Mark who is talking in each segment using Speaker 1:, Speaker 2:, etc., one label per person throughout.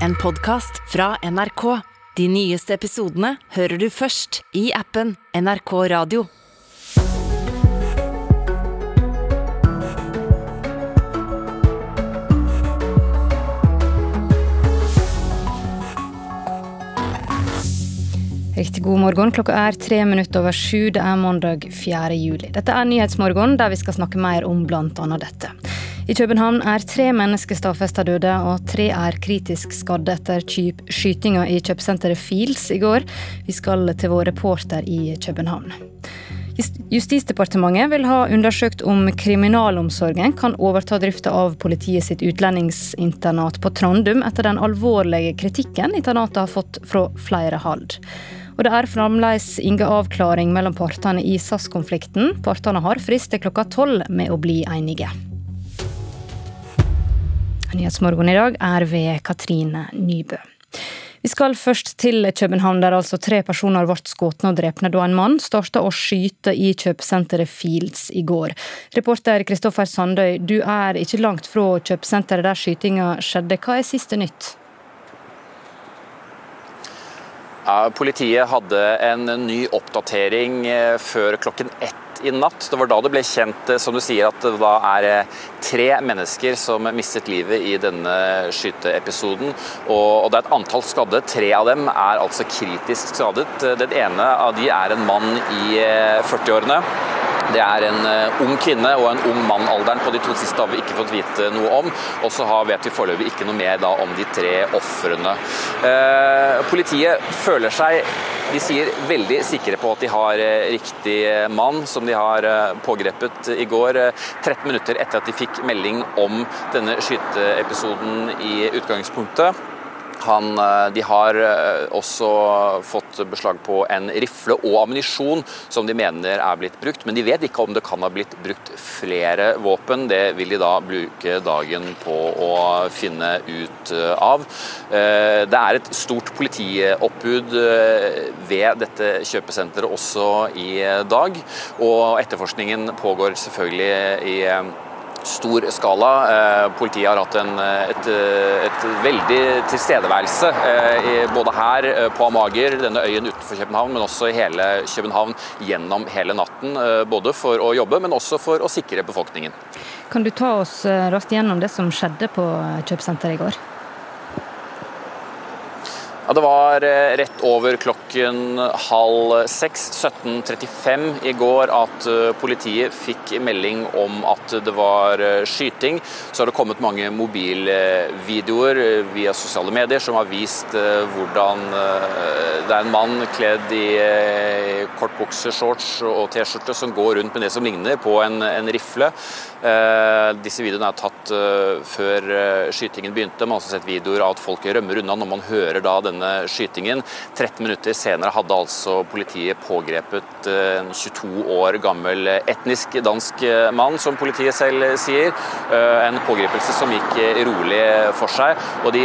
Speaker 1: en podkast fra NRK. De nyeste episodene hører du først i appen NRK Radio.
Speaker 2: Riktig god morgen. Klokka er tre minutter over sju. Det er mandag 4. juli. Dette er Nyhetsmorgen, der vi skal snakke mer om bl.a. dette. I København er tre mennesker stadfesta døde, og tre er kritisk skadde etter skytinga i kjøpesenteret Fields i går. Vi skal til vår reporter i København. Justisdepartementet vil ha undersøkt om kriminalomsorgen kan overta drifta av politiet sitt utlendingsinternat på Trandum etter den alvorlige kritikken internatet har fått fra flere hold. Og det er fremdeles ingen avklaring mellom partene i SAS-konflikten. Partene har frist til klokka tolv med å bli enige. Nyhetsmorgen i dag er ved Katrine Nybø. Vi skal først til København, der altså tre personer ble skutt og drepne da en mann starta å skyte i kjøpesenteret Fields i går. Reporter Kristoffer Sandøy, du er ikke langt fra kjøpesenteret der skytinga skjedde. Hva er siste nytt?
Speaker 3: Politiet hadde en ny oppdatering eh, før klokken ett i natt. Det var da det ble kjent eh, som du sier, at det da er eh, tre mennesker som mistet livet i denne skyteepisoden. Og det er et antall skadde. Tre av dem er altså kritisk skadet. Den ene av de er en mann i 40-årene. Det er en ung kvinne og en ung mann. Alderen på de to siste har vi ikke fått vite noe om. Og så vet vi foreløpig ikke noe mer om de tre ofrene. Eh, politiet føler seg de sier veldig sikre på at de har uh, riktig mann, som de har pågrepet i går. 13 minutter etter at de fikk melding om denne skyteepisoden i utgangspunktet. Han, eh, de har eh, også fått beslag på en rifle og ammunisjon som de mener er blitt brukt, men de vet ikke om det kan ha blitt brukt flere våpen. Det vil de da bruke dagen på å finne ut eh, av. Det er et stort politioppbud ved dette kjøpesenteret også i dag, og etterforskningen pågår selvfølgelig i stor skala. Eh, politiet har hatt en, et, et, veldig tilstedeværelse eh, både her eh, på Amager, denne øyen utenfor København, men også i hele København gjennom hele natten. Både for å jobbe, men også for å sikre befolkningen.
Speaker 2: Kan du ta oss raskt gjennom det som skjedde på kjøpesenteret i går?
Speaker 3: Ja, Det var eh, rett over klokken halv seks, 17.35 i går, at eh, politiet fikk melding om at det var eh, skyting. Så har det kommet mange mobilvideoer via sosiale medier som har vist hvordan det er en mann kledd i kortbukse, shorts og T-skjorte som går rundt med det som ligner på en, en rifle. Disse videoene er tatt før skytingen begynte. Man har også sett videoer av at folk rømmer unna når man hører da denne skytingen. 13 minutter senere hadde altså politiet pågrepet eh, en 22 år gammel etnisk dansk eh, mann, som politiet selv sier. Eh, en pågripelse som gikk rolig for seg. og de,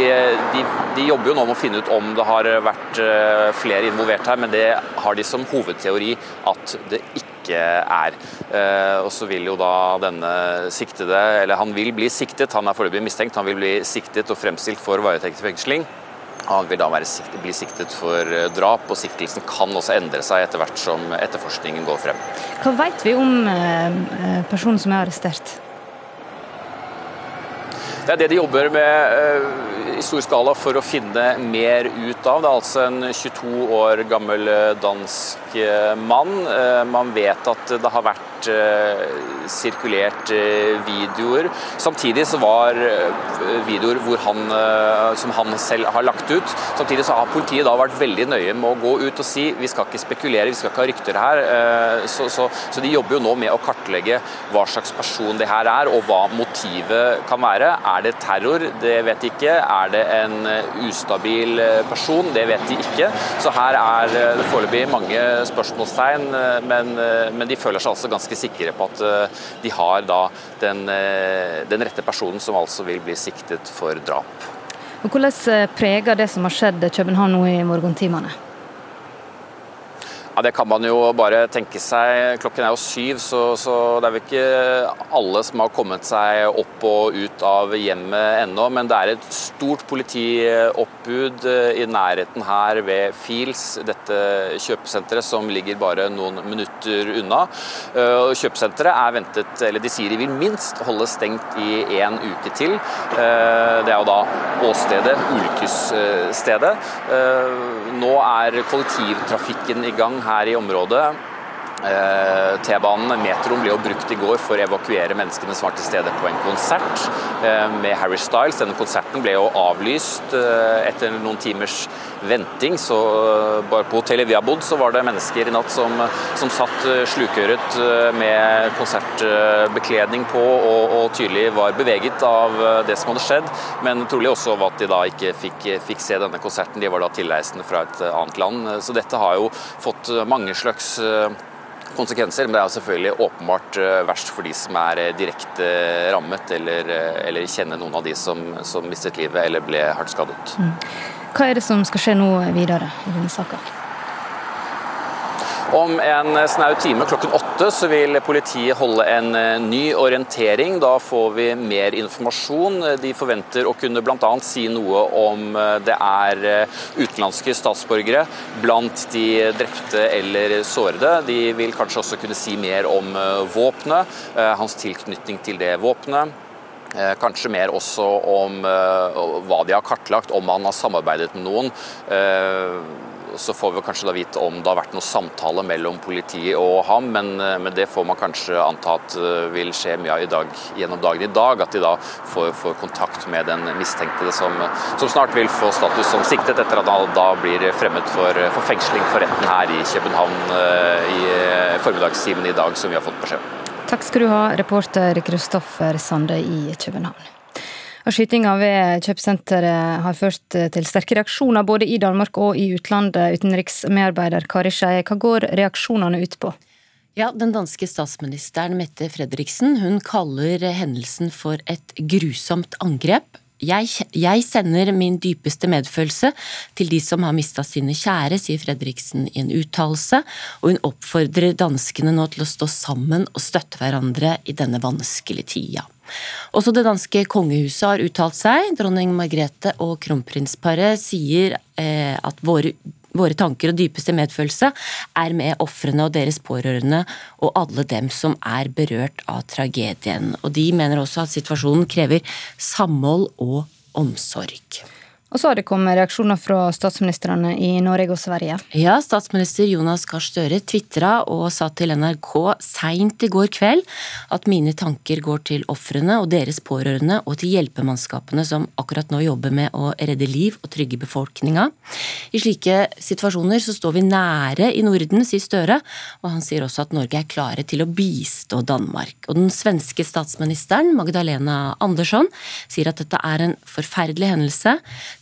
Speaker 3: de, de jobber jo nå med å finne ut om det har vært flere involvert her, men det har de som hovedteori at det ikke er. Og så vil jo da denne siktede, eller han vil bli siktet, han er foreløpig mistenkt, han vil bli siktet og fremstilt for varetektsfengsling. Han vil da siktet, bli siktet for eh, drap, og siktelsen kan også endre seg etter hvert som etterforskningen går frem.
Speaker 2: Hva vet vi om eh, eh, personen som er arrestert?
Speaker 3: Det er det de jobber med i stor skala for å finne mer ut av. Det er altså en 22 år gammel dansk mann. Man vet at det har vært sirkulert eh, videoer. Samtidig så var eh, videoer han, eh, som han selv har lagt ut. Samtidig så har politiet da vært veldig nøye med å gå ut og si vi skal ikke spekulere, vi skal ikke ha rykter her. Så, så, så de jobber jo nå med å kartlegge hva slags person det her er, og hva motivet kan være. Er det terror? Det vet de ikke. Er det en ustabil person? Det vet de ikke. Så her er det foreløpig mange spørsmålstegn, men, men de føler seg altså ganske sikre på at eh, de har da den, eh, den rette personen som altså vil bli siktet for drap.
Speaker 2: Hvordan eh, preger det som har skjedd København nå i morgentimene?
Speaker 3: Det kan man jo bare tenke seg. Klokken er jo syv, så, så, det er vel ikke alle som har kommet seg opp og ut av hjemmet ennå. Men det er et stort politioppbud eh, i nærheten her ved Fields, dette kjøpesenteret som ligger bare noen minutter unna. Eh, kjøpesenteret er ventet, eller de sier de vil minst holde stengt i en uke til. Eh, det er jo da åstedet, ulykkesstedet. Nå er kollektivtrafikken i gang her i området. Eh, T-banen, metroen, ble jo brukt i går for å evakuere menneskene som var til stede på en konsert eh, med Harry Styles. Denne konserten ble jo avlyst eh, etter noen timers venting. Så bare på hotellet vi har bodd, så var det mennesker i natt som, som satt slukøret med konsertbekledning på og, og, tydelig var beveget av det som hadde skjedd. Men trolig også av at de da ikke fikk, fikk se denne konserten. De var da tilreisende fra et annet land. Så dette har jo fått mange slags konsekvenser, men det er selvfølgelig åpenbart eh, verst for de som er eh, direkte rammet, eller, eh, eller kjenner noen av de som, som mistet livet eller ble hardt skadet. Mm.
Speaker 2: Hva er det som skal skje nå videre i denne saka?
Speaker 3: Om en snau time klokken åtte så vil politiet holde en eh, ny orientering. Da får vi mer informasjon. De forventer å kunne bl.a. si noe om eh, det er eh, utenlandske statsborgere blant de drepte eller sårede. De vil kanskje også kunne si mer om våpenet, hans tilknytning til det våpenet. Kanskje mer også om hva de har kartlagt, om han har samarbeidet med noen så får vi kanskje da vite om det har vært noe samtale mellom politiet og ham, men, eh, men det får man kanskje anta at eh, vil skje mye av i dag, gjennom dagen i dag. At de da får, får kontakt med den mistenkte som, som, snart vil få status som siktet, etter at han da blir fremmet for, for fengsling for retten her i København eh, i formiddagstimen i dag, som vi har fått beskjed om.
Speaker 2: Takk skal du ha, reporter Kristoffer Sande i København. Og Skytinga ved kjøpesenteret har ført til sterke reaksjoner både i Danmark og i utlandet. Utenriksmedarbeider Kari Skeie, hva går reaksjonene ut på?
Speaker 4: Ja, Den danske statsministeren Mette Fredriksen hun kaller hendelsen for et grusomt angrep. Jeg, jeg, sender min dypeste medfølelse til de som har mista sine kjære, sier Fredriksen i en uttalelse, og hun oppfordrer danskene nå til å stå sammen og støtte hverandre i denne vanskelige tida. Også det danske kongehuset har uttalt seg. Dronning Margrethe og kronprinsparet sier eh, at våre Våre tanker og dypeste medfølelse er med ofrene og deres pårørende og alle dem som er berørt av tragedien. Og de mener også at situasjonen krever samhold og omsorg.
Speaker 2: Og så har det kommet reaksjoner fra statsministrene i Norge og Sverige.
Speaker 4: Ja, statsminister Jonas Gahr Støre tvitra og sa til NRK seint i går kveld at mine tanker går til ofrene og deres pårørende og til hjelpemannskapene som akkurat nå jobber med å redde liv og trygge befolkninga. I slike situasjoner så står vi nære i Norden, sier Støre, og han sier også at Norge er klare til å bistå Danmark. Og den svenske statsministeren, Magdalena Andersson, sier at dette er en forferdelig hendelse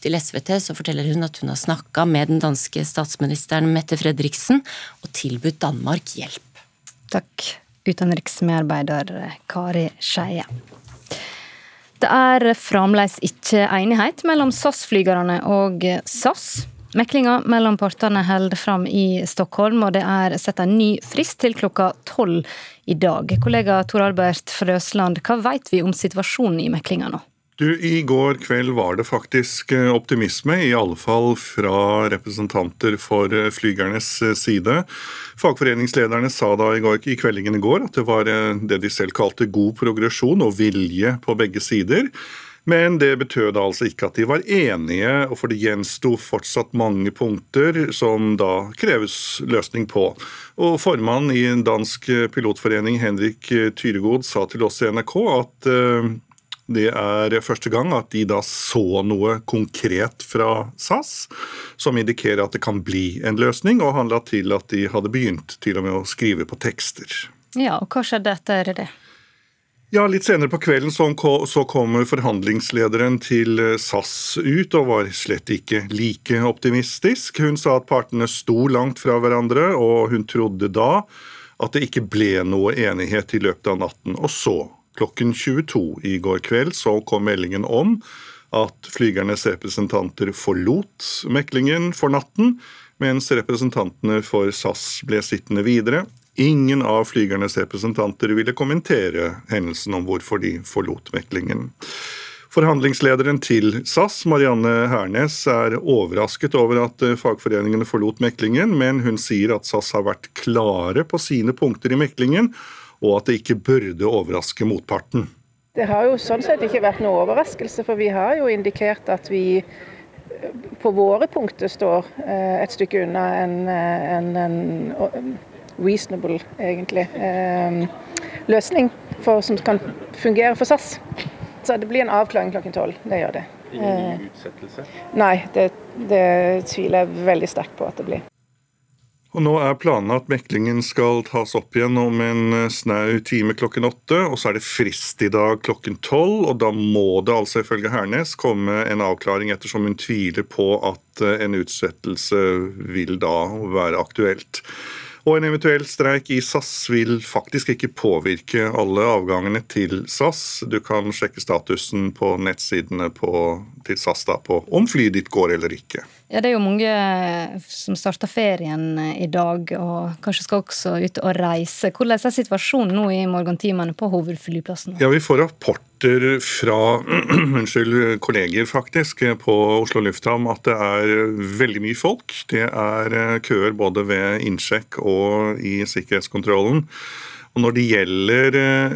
Speaker 4: til SVT så forteller hun at hun har snakka med den danske statsministeren Mette Fredriksen og tilbudt Danmark hjelp.
Speaker 2: Takk, utenriksmedarbeider Kari Skeie. Det er fremdeles ikke enighet mellom SAS-flygerne og SAS. Meklinga mellom partene holder fram i Stockholm, og det er satt en ny frist til klokka tolv i dag. Kollega Tor Albert Frøsland, hva vet vi om situasjonen i meklinga nå?
Speaker 5: Du, I går kveld var det faktisk eh, optimisme, i alle fall fra representanter for eh, flygernes eh, side. Fagforeningslederne sa da i, går, i kveldingen i går at det var det de selv kalte god progresjon og vilje på begge sider. Men det betød altså ikke at de var enige, og for det gjensto fortsatt mange punkter som da kreves løsning på. Og formann i en dansk pilotforening, Henrik Tyregod, sa til oss i NRK at det er første gang at de da så noe konkret fra SAS som indikerer at det kan bli en løsning, og handla til at de hadde begynt til og med å skrive på tekster.
Speaker 2: Ja, og Hva skjedde etter det?
Speaker 5: Ja, Litt senere på kvelden så kom forhandlingslederen til SAS ut og var slett ikke like optimistisk. Hun sa at partene sto langt fra hverandre, og hun trodde da at det ikke ble noe enighet i løpet av natten. Og så Klokken 22 i går kveld så kom meldingen om at flygernes representanter forlot meklingen for natten. mens representantene for SAS ble sittende videre. Ingen av flygernes representanter ville kommentere hendelsen om hvorfor de forlot meklingen. Forhandlingslederen til SAS, Marianne Hernes, er overrasket over at fagforeningene forlot meklingen, men hun sier at SAS har vært klare på sine punkter i meklingen, og at det ikke burde overraske motparten.
Speaker 6: Det har jo sånn sett ikke vært noe overraskelse, for vi har jo indikert at vi på våre punkter står eh, et stykke unna en, eh, en, en reasonable, egentlig, eh, løsning for, som kan fungere for SAS. Så det blir en avklaring klokken tolv. Det gjør det.
Speaker 3: Ingen utsettelse?
Speaker 6: Nei, det, det tviler jeg veldig sterkt på at det blir.
Speaker 5: Og Nå er planen at meklingen skal tas opp igjen om en snau time klokken åtte. og Så er det frist i dag klokken tolv, og da må det altså ifølge Hernes komme en avklaring ettersom hun tviler på at en utsettelse vil da være aktuelt. Og en eventuell streik i SAS vil faktisk ikke påvirke alle avgangene til SAS. Du kan sjekke statusen på nettsidene på, til SAS da, på om flyet ditt går eller ikke.
Speaker 2: Ja, Det er jo mange som starter ferien i dag, og kanskje skal også ut og reise. Hvordan er situasjonen nå i morgentimene på hovedflyplassen?
Speaker 5: Ja, Vi får rapporter fra unnskyld, kolleger faktisk på Oslo lufthavn at det er veldig mye folk. Det er køer både ved innsjekk og i sikkerhetskontrollen. Og Når det gjelder eh,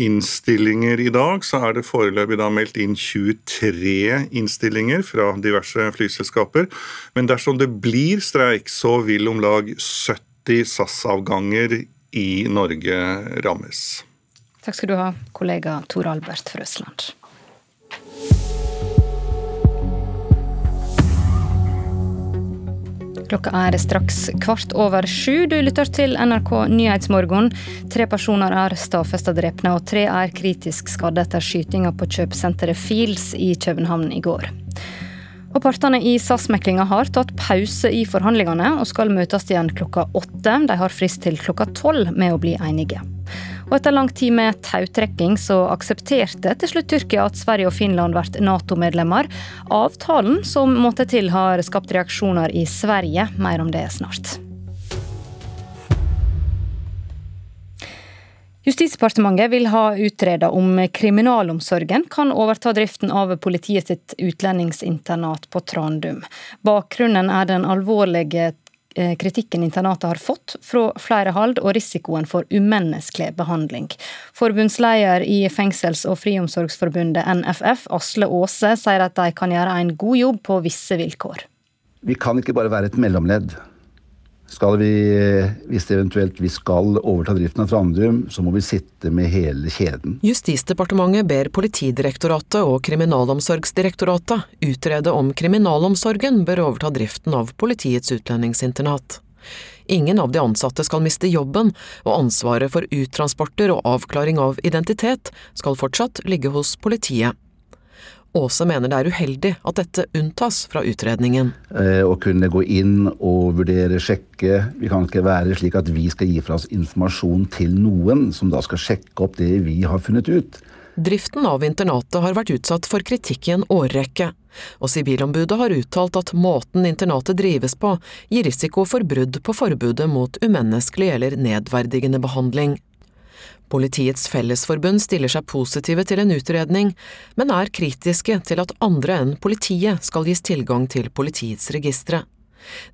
Speaker 5: innstillinger i dag, så er det foreløpig da meldt inn 23 innstillinger fra diverse flyselskaper. Men dersom det blir streik, så vil om lag 70 SAS-avganger i Norge rammes.
Speaker 2: Takk skal du ha, kollega Tor Albert Frøsland. Klokka er straks kvart over sju. Du lytter til NRK Nyhetsmorgen. Tre personer er stadfesta drepne, og tre er kritisk skadde etter skytinga på kjøpesenteret Fields i København i går. Og Partene i SAS-meklinga har tatt pause i forhandlingene og skal møtes igjen klokka åtte. De har frist til klokka tolv med å bli enige. Og etter lang tid med tautrekking så aksepterte til slutt Tyrkia at Sverige og Finland blir Nato-medlemmer. Avtalen som måtte til har skapt reaksjoner i Sverige. Mer om det snart. Justisdepartementet vil ha utreda om kriminalomsorgen kan overta driften av politiet sitt utlendingsinternat på Trandum. Bakgrunnen er den alvorlige kritikken internatet har fått fra flere hold, og risikoen for umenneskelig behandling. Forbundsleder i Fengsels- og friomsorgsforbundet NFF, Asle Aase, sier at de kan gjøre en god jobb på visse vilkår.
Speaker 7: Vi kan ikke bare være et mellomledd. Skal vi, hvis eventuelt vi skal overta driften av Trandum, så må vi sitte med hele kjeden.
Speaker 8: Justisdepartementet ber Politidirektoratet og Kriminalomsorgsdirektoratet utrede om kriminalomsorgen bør overta driften av politiets utlendingsinternat. Ingen av de ansatte skal miste jobben, og ansvaret for uttransporter og avklaring av identitet skal fortsatt ligge hos politiet. Aase mener det er uheldig at dette unntas fra utredningen.
Speaker 7: Eh, å kunne gå inn og vurdere, sjekke. Vi kan ikke være slik at vi skal gi fra oss informasjon til noen som da skal sjekke opp det vi har funnet ut.
Speaker 8: Driften av internatet har vært utsatt for kritikk i en årrekke, og Sivilombudet har uttalt at måten internatet drives på gir risiko for brudd på forbudet mot umenneskelig eller nedverdigende behandling. Politiets Fellesforbund stiller seg positive til en utredning, men er kritiske til at andre enn politiet skal gis tilgang til politiets registre.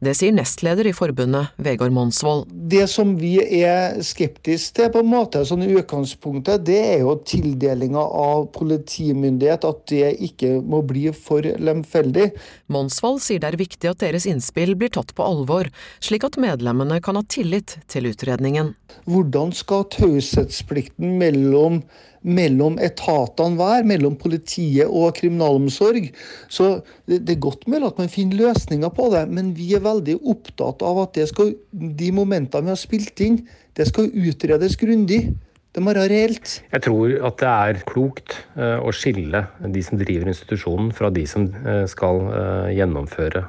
Speaker 8: Det sier nestleder i forbundet, Vegard Monsvold.
Speaker 9: Det som vi er skeptiske til, på en måte, sånn i utgangspunktet, det er jo tildelinga av politimyndighet. At det ikke må bli for lemfeldig.
Speaker 8: Monsvold sier det er viktig at deres innspill blir tatt på alvor, slik at medlemmene kan ha tillit til utredningen.
Speaker 9: Hvordan skal taushetsplikten mellom mellom etatene hver, mellom politiet og kriminalomsorg. Så det, det, er godt mulig at man finner løsninger på det, men vi er veldig opptatt av at skal, de momentene vi har spilt inn, det skal utredes grundig. Det må være reelt.
Speaker 10: Jeg tror at det er klokt eh, å skille de som driver institusjonen fra de som eh, skal eh, gjennomføre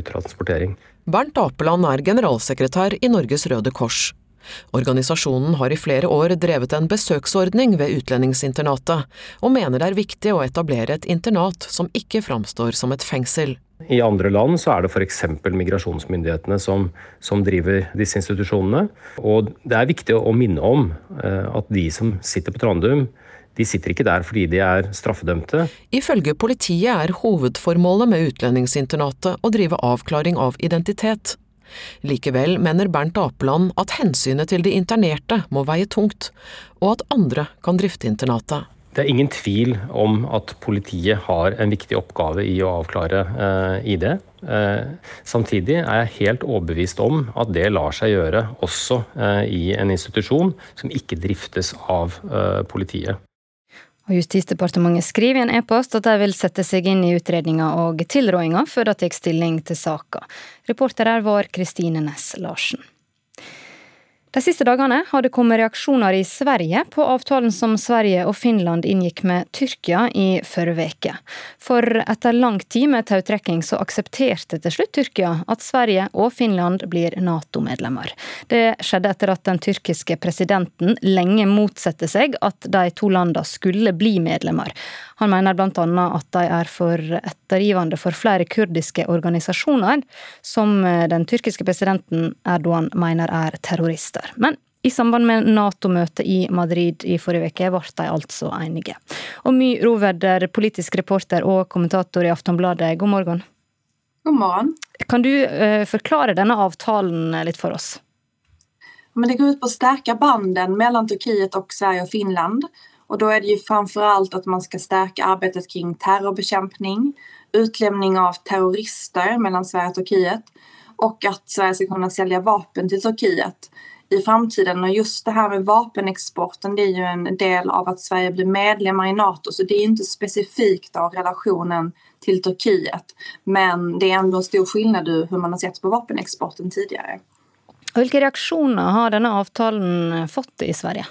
Speaker 10: uttransportering.
Speaker 8: Bernt Apeland er generalsekretær i Norges Røde Kors. Organisasjonen har i flere år drevet en besøksordning ved utlendingsinternatet, og mener det er viktig å etablere et internat som ikke framstår som et fengsel.
Speaker 10: I andre land så er det f.eks. migrasjonsmyndighetene som, som, driver disse institusjonene. Og det er viktig å minne om eh, at de som sitter på Trandum, de sitter ikke der fordi de er straffedømte.
Speaker 8: Ifølge politiet er hovedformålet med utlendingsinternatet å drive avklaring av identitet. Likevel mener Bernt Apeland at hensynet til de internerte må veie tungt, og at andre kan drifte internatet.
Speaker 10: Det er ingen tvil om at politiet har en viktig oppgave i å avklare eh, ID. Eh, samtidig er jeg helt overbevist om at det lar seg gjøre også eh, i en institusjon som ikke driftes av eh, politiet.
Speaker 2: Og Justisdepartementet skriver i en e-post at de vil sette seg inn i utredninga og tilrådinga før de tar stilling til saka. Reporter her var Kristine Næss Larsen. De siste dagene har det kommet reaksjoner i Sverige på avtalen som Sverige og Finland inngikk med Tyrkia i forrige uke. For etter lang tid med tautrekking så aksepterte til slutt Tyrkia at Sverige og Finland blir Nato-medlemmer. Det skjedde etter at den tyrkiske presidenten lenge motsatte seg at de to landene skulle bli medlemmer. Han mener bl.a. at de er for ettergivende for flere kurdiske organisasjoner, som den tyrkiske presidenten Erdogan mener er terrorister stater. Men i samband med Nato-møtet i Madrid i forrige uke ble de altså enige. Og My Roverder, politisk reporter og kommentator i Aftonbladet, god morgen.
Speaker 11: God morgen.
Speaker 2: Kan du uh, forklare denne avtalen litt for oss?
Speaker 11: Men det går ut på å stärka banden mellom Turkiet og Sverige og Finland. Og da er det jo framfor alt at man skal stärka arbeidet kring terrorbekämpning, utlämning av terrorister mellom Sverige og Turkiet og at Sverige skal kunne selge vapen til Turkiet i framtiden. Och just det här med vapenexporten det är ju en del av att Sverige blir medlemmar i NATO så det är inte specifikt av relationen till Turkiet. Men det är ändå en stor skillnad hur man har sett på vapenexporten tidigare.
Speaker 2: Hvilke reaksjoner har denne avtalen fått i Sverige?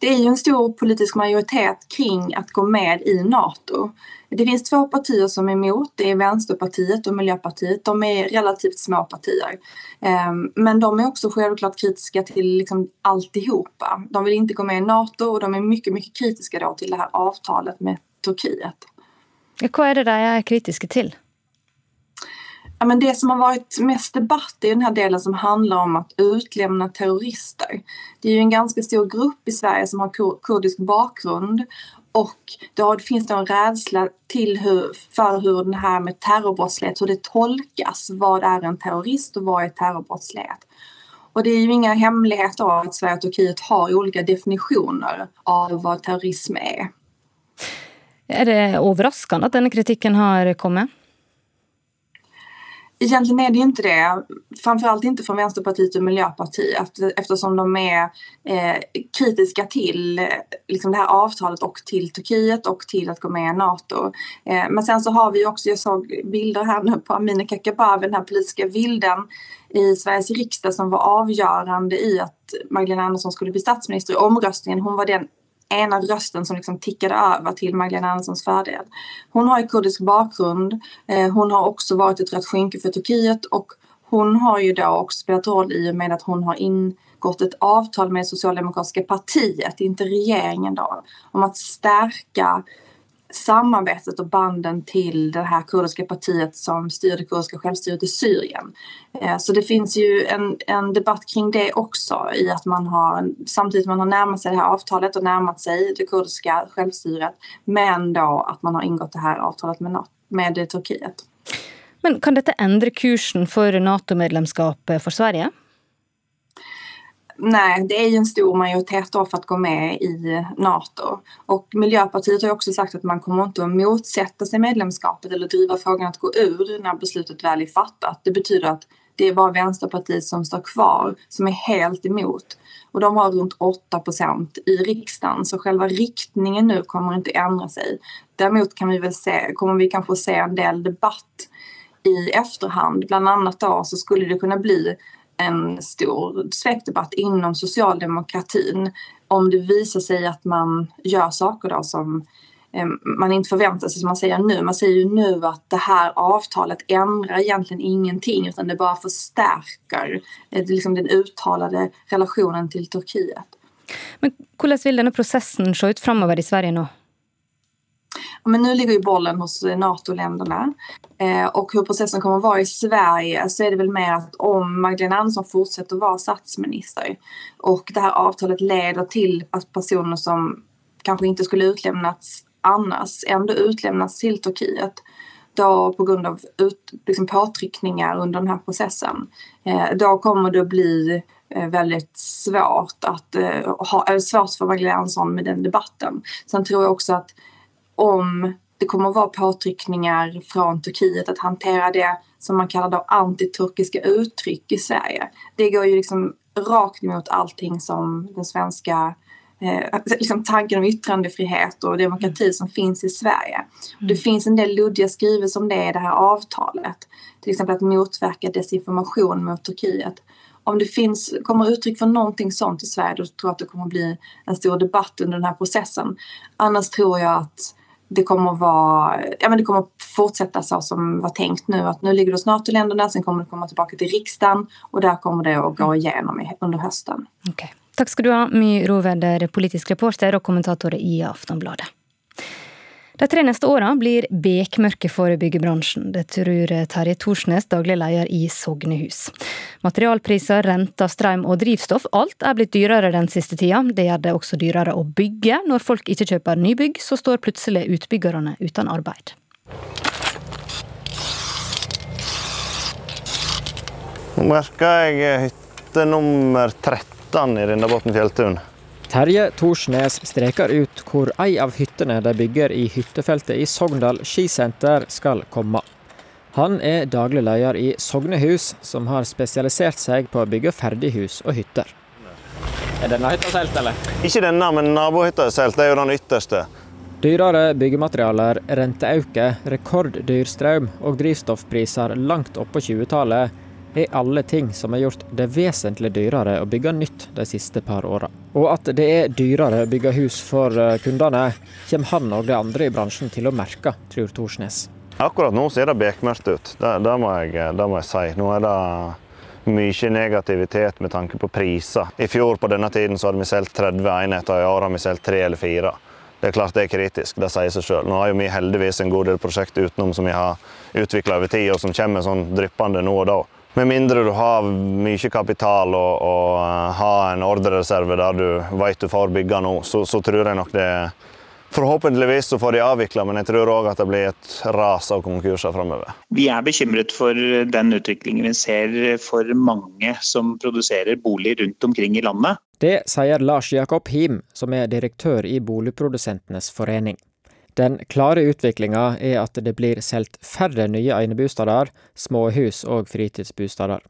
Speaker 11: Det är ju en stor politisk majoritet kring att gå med i NATO. Det finns två partier som är emot, det är Vänsterpartiet och Miljöpartiet. De är relativt små partier. Ehm, men de är också självklart kritiska till liksom alltihopa. De vill inte gå med i NATO och de är mycket, mycket kritiska då till det här avtalet med Turkiet.
Speaker 2: Vad är det de är kritiska till?
Speaker 11: Ja, men det som har varit mest debatt i den här delen som handlar om att utlämna terrorister. Det är ju en ganska stor grupp i Sverige som har kurdisk bakgrund och då finns det en rädsla till hur, för hur här med terrorbrottslighet, hur det tolkas. Vad är en terrorist och vad är terrorbrottslighet? Och det är ju inga hemligheter att Sverige och Turkiet har olika definitioner av vad terrorism är.
Speaker 2: Är det överraskande att den kritiken har kommit?
Speaker 11: Egentligen är det inte det. Framförallt inte från Vänsterpartiet och Miljöpartiet eftersom de är eh, kritiska till eh, liksom det här avtalet och till Turkiet och till att gå med i NATO. Eh, men sen så har vi också, jag såg bilder här nu på Amineh Kakabaveh, den här politiska bilden i Sveriges riksdag som var avgörande i att Magdalena Andersson skulle bli statsminister i omröstningen. Hon var den ena rösten som liksom tickade över till Magdalena Anderssons fördel. Hon har ju kurdisk bakgrund. Hun hon har också varit ett rött skynke för Turkiet och hon har ju då också spelat roll i och med att hon har ingått ett avtal med Socialdemokratiska partiet, inte regeringen då, om att stärka samarbetet och banden till det här kurdiska partiet som styr det kurdiska självstyret i Syrien. Eh, så det finns ju en, en debatt kring det också i att man har samtidigt man har närmat sig det här avtalet och närmat sig det kurdiska självstyret men då att man har ingått det här avtalet med, med Turkiet.
Speaker 2: Men kan dette endre kursen for Nato-medlemskap for Sverige?
Speaker 11: Nej, det är ju en stor majoritet då för att gå med i NATO. Och Miljöpartiet har också sagt att man kommer inte att motsätta sig medlemskapet eller driva frågan att gå ur när beslutet väl är fattat. Det betyder att det är bara Vänsterpartiet som står kvar som är helt emot. Och de har runt 8% i riksdagen så själva riktningen nu kommer inte ändra sig. Däremot kan vi väl se, kommer vi kanske se en del debatt i efterhand. Bland annat då så skulle det kunna bli en stor svekdebatt inom socialdemokratin om det visar sig att man gör saker då som eh, man inte förväntar sig som man säger nu. Man säger ju nu att det här avtalet ändrar egentligen ingenting utan det bara förstärker eh, liksom den uttalade relationen till Turkiet.
Speaker 2: Men hvordan vil denne prosessen se ut framover i Sverige nå?
Speaker 11: Men nu ligger ju bollen hos NATO-länderna. Eh, och hur processen kommer att vara i Sverige så är det väl mer att om Magdalena Andersson fortsätter vara statsminister och det här avtalet leder till att personer som kanske inte skulle utlämnats annars ändå utlämnas till Turkiet då på grund av ut, liksom påtryckningar under den här processen. Eh, då kommer det att bli eh, väldigt svårt att eh, ha, svårt för Magdalena Andersson med den debatten. Sen tror jag också att om det kommer att vara påtryckningar från Turkiet att hantera det som man kallar då antiturkiska uttryck i Sverige. Det går ju liksom rakt emot allting som den svenska eh, liksom tanken om yttrandefrihet och demokrati som finns i Sverige. Mm. Det finns en del luddiga skrivelser om det i det här avtalet. Till exempel att motverka desinformation mot Turkiet. Om det finns, kommer uttryck för någonting sånt i Sverige då tror jag att det kommer bli en stor debatt under den här processen. Annars tror jag att det kommer vara, ja men det kommer fortsätta så som var tänkt nu att nu ligger det hos NATO-länderna, sen kommer det komma tillbaka till riksdagen och där kommer det att gå igenom under hösten.
Speaker 2: Okay. Tack ska du ha, My Roveder, politisk reporter og kommentator i Aftonbladet. De tre neste åra blir bekmørke for byggebransjen. Det tror Terje Thorsnes, daglig leder i Sognehus. Materialpriser, renter, strøm og drivstoff, alt er blitt dyrere den siste tida. Det gjør det også dyrere å bygge. Når folk ikke kjøper nybygg, så står plutselig utbyggerne uten arbeid.
Speaker 12: Nå merker jeg hytte nummer 13 i Rindabotn fjelltun.
Speaker 13: Terje Thorsnes streker ut hvor ei av hyttene de bygger i hyttefeltet i Sogndal skisenter skal komme. Han er daglig leder i Sognehus, som har spesialisert seg på å bygge ferdighus og hytter.
Speaker 14: Er denne hytta solgt, eller?
Speaker 12: Ikke denne, men nabohytta er solgt. Det er jo den ytterste.
Speaker 13: Dyrere byggematerialer, renteauke, rekorddyr strøm og drivstoffpriser langt oppå 20-tallet er alle ting som har gjort det vesentlig dyrere å bygge nytt de siste par åra. Og at det er dyrere å bygge hus for eh, kundene, kommer han og de andre i bransjen til å merke, tror Thorsnes.
Speaker 12: Akkurat nå ser det bekmørkt ut, det, det, må jeg, det, må jeg, si. Nå er det mye negativitet med tanke på priser. I fjor på denne tiden hadde vi solgt 30 enheter, i år har vi solgt tre eller fire. Det er klart det er kritisk, det sier seg selv. Nå har vi heldigvis en god del prosjekt utenom som vi har utvikla over tid, og som kommer sånn dryppende nå og da. Med mindre du har mye kapital og, og uh, har en ordrereserve der du vet du får bygge nå, så, så, tror jeg nok det Forhåpentligvis så får de avvikla, men jeg tror òg at det blir et ras av konkurser framover.
Speaker 15: Vi er bekymret for den utviklingen vi ser for mange som produserer bolig rundt omkring i landet.
Speaker 13: Det sier Lars Jakob Him, som er direktør i Boligprodusentenes forening. Den klare utviklinga er at det blir solgt færre nye enebosteder, småhus og fritidsbosteder.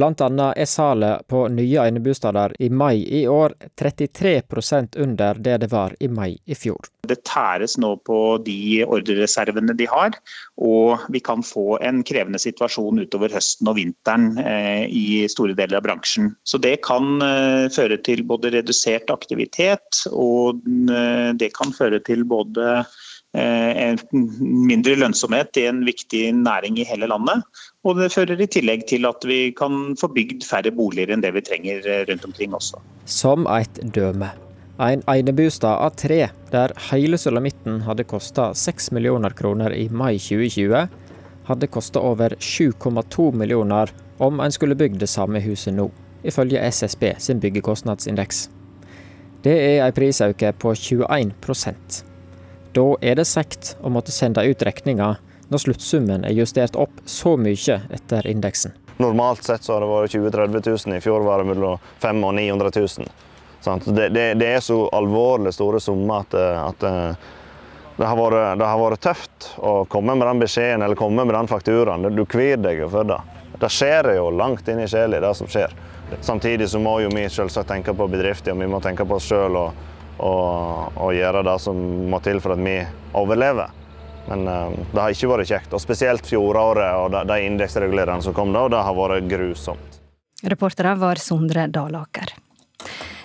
Speaker 13: Blant annet er salet på nye enebosteder i mai i år 33% under det det var i mai i fjor.
Speaker 15: Det tæres nå på de ordrereservene de har, og vi kan få en krevende situasjon utover høsten og vinteren eh, i store deler av bransjen. Så Det kan eh, føre til både redusert aktivitet, og eh, det kan føre til både mindre lønnsomhet i en viktig næring i hele landet. Og det fører i tillegg til at vi kan få bygd færre boliger enn det vi trenger eh, rundt omkring også.
Speaker 13: Som et døme. En enebostad av tre, der hele sulamitten hadde kosta 6 millioner kroner i mai 2020, hadde kosta over 7,2 millioner om en skulle bygd det samme huset nå, ifølge SSB sin byggekostnadsindeks. Det er en prisøkning på 21 da er det sagt å måtte sende ut regninga når sluttsummen er justert opp så mye etter indeksen.
Speaker 12: Normalt sett så har det vært 20 000-30 000, i fjor var det mellom 500 og 900 000. Det, det, det, er så alvorlig store summer at, at det, har vært, det, har vært, tøft å komme med den beskjeden eller komme med den fakturaen. Du kvir deg for det. Det skjer jo langt inn i sjela, det som skjer. Samtidig så må jo vi selvsagt tenke på bedrifter, og vi må tenke på oss sjøl og, gjøre det som må til for at vi overlever. Men uh, det har ikke vært kjekt. Og spesielt fjoråret og de, de indeksregulererne som kom da, og det har vært grusomt.
Speaker 2: Reportere var Sondre Dalaker.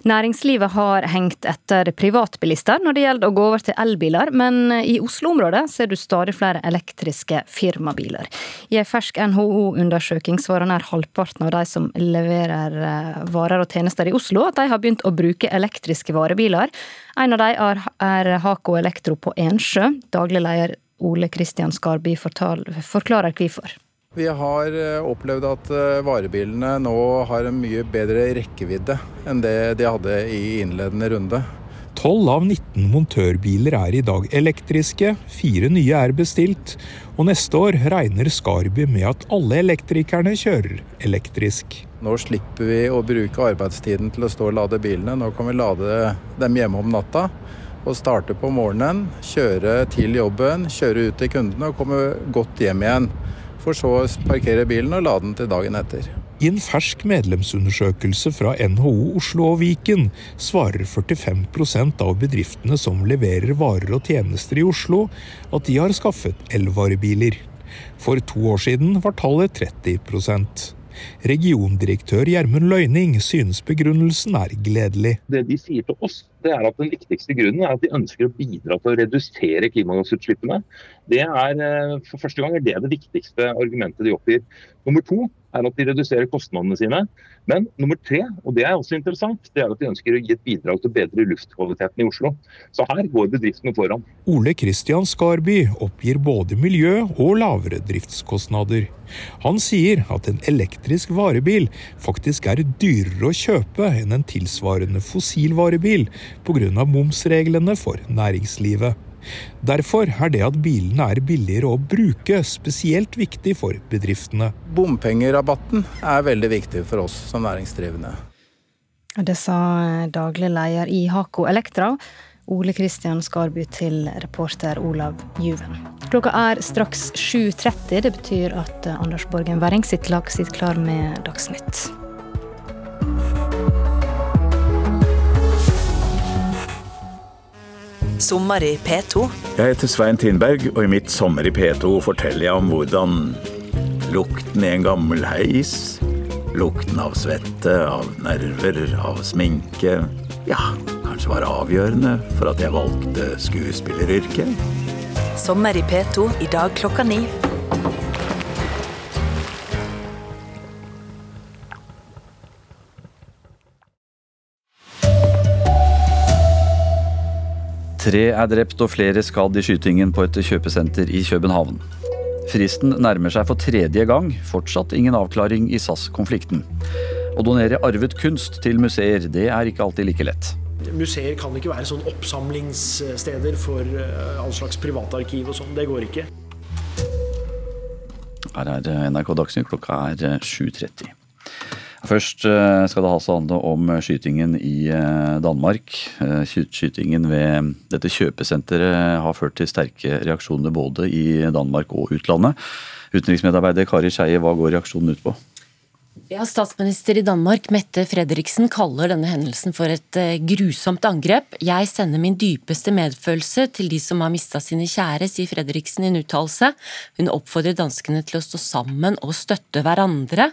Speaker 2: Næringslivet har hengt etter privatbilister når det gjelder å gå over til elbiler, men i Oslo-området ser du stadig flere elektriske firmabiler. I en fersk NHO-undersøking svarer nær halvparten av de som leverer eh, varer og tjenester i Oslo, at de har begynt å bruke elektriske varebiler. En av dem er Hako Elektro på Ensjø. Daglig leder Ole Kristian Skarby forklarer hvorfor.
Speaker 16: Vi har eh, opplevd at eh, varebilene nå har en mye bedre rekkevidde enn det de hadde i innledende runde.
Speaker 17: 12 av 19 montørbiler er i dag elektriske, fire nye er bestilt, og neste år regner Skarby med at alle elektrikerne kjører elektrisk.
Speaker 16: Nå slipper vi å bruke arbeidstiden til å stå og lade bilene, nå kan vi lade dem hjemme om natta. Og starte på morgenen, kjøre til jobben, kjøre ut til kundene og komme godt hjem igjen for så å parkere bilen og lade den til dagen etter.
Speaker 17: I en fersk medlemsundersøkelse fra NHO Oslo og Viken svarer 45% av bedriftene som leverer varer og tjenester i Oslo, at de har skaffet elvarebiler. For to år siden var tallet 30 Regiondirektør Gjermund Løyning synes begrunnelsen er gledelig.
Speaker 18: Det de sier til oss, det er at den viktigste grunnen er at de ønsker å bidra til å redusere klimagassutslippene. Det er, eh, For første gang det det viktigste argumentet de oppgir. Nummer to er at de reduserer kostnadene sine. Men nummer tre, og det er også interessant, det er at de ønsker å gi et bidrag til å bedre luftkvaliteten i Oslo. Så her går bedriftene foran.
Speaker 17: Ole Kristian Skarby oppgir både miljø og lavere driftskostnader. Han sier at en elektrisk varebil faktisk er dyrere å kjøpe enn en tilsvarende fossilvarebil pga. momsreglene for næringslivet. Derfor er det at bilene er billigere å bruke, spesielt viktig for bedriftene.
Speaker 16: Bompengerabatten er veldig viktig for oss som næringsdrivende.
Speaker 2: Det sa daglig leder i Hako Elektra, Ole Kristian Skarby, til reporter Olav Juven. Klokka er straks 7.30. Det betyr at Anders Borgen Werring sitt lag sitter klar med Dagsnytt.
Speaker 19: Sommer i P2.
Speaker 20: Jeg heter Svein Tindberg, og i mitt Sommer i P2 forteller jeg om hvordan lukten i en gammel heis, lukten av svette, av nerver, av sminke Ja, kanskje var avgjørende for at jeg valgte skuespilleryrket.
Speaker 19: Sommer i P2 i dag klokka ni.
Speaker 21: Tre er drept og flere skadd i skytingen på et kjøpesenter i København. Fristen nærmer seg for tredje gang. Fortsatt ingen avklaring i SAS-konflikten. Å donere arvet kunst til museer, det er ikke alltid like lett.
Speaker 22: Museer kan ikke være sånn oppsamlingssteder for eh, all slags privatarkiv og sånn. Det går ikke.
Speaker 21: Her er NRK Dagsnytt, klokka er 7.30. Først eh, skal det altså handle om skytingen i eh, Danmark. Eh, skytingen ved dette kjøpesenteret har ført til sterke reaksjoner både i Danmark og utlandet. Utenriksmedarbeider Kari Skeie, hva går reaksjonen ut på?
Speaker 4: Ja, Statsminister i Danmark Mette Fredriksen kaller denne hendelsen for et eh, grusomt angrep. Jeg sender min dypeste medfølelse til de som har mista sine kjære, sier Fredriksen i en uttalelse. Hun oppfordrer danskene til å stå sammen og støtte hverandre.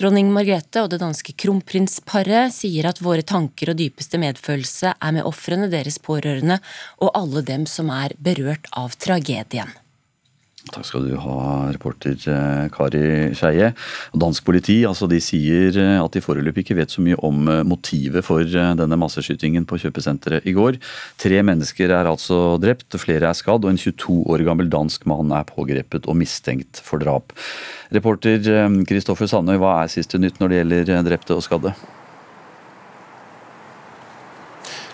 Speaker 4: Dronning Margrethe og det danske kronprinsparet sier at våre tanker og dypeste medfølelse er med ofrene, deres pårørende og alle dem som er berørt av tragedien.
Speaker 21: Takk skal du ha, reporter eh, Kari Skeie. Dansk politi altså de sier eh, at de foreløpig ikke vet så mye om eh, motivet for denne masseskytingen på kjøpesenteret i går. Tre mennesker er altså drept, flere er skadd, og en 22 år gammel dansk mann er pågrepet og mistenkt for drap. Reporter Kristoffer Sandøy, hva er siste nytt når det gjelder drepte og skadde?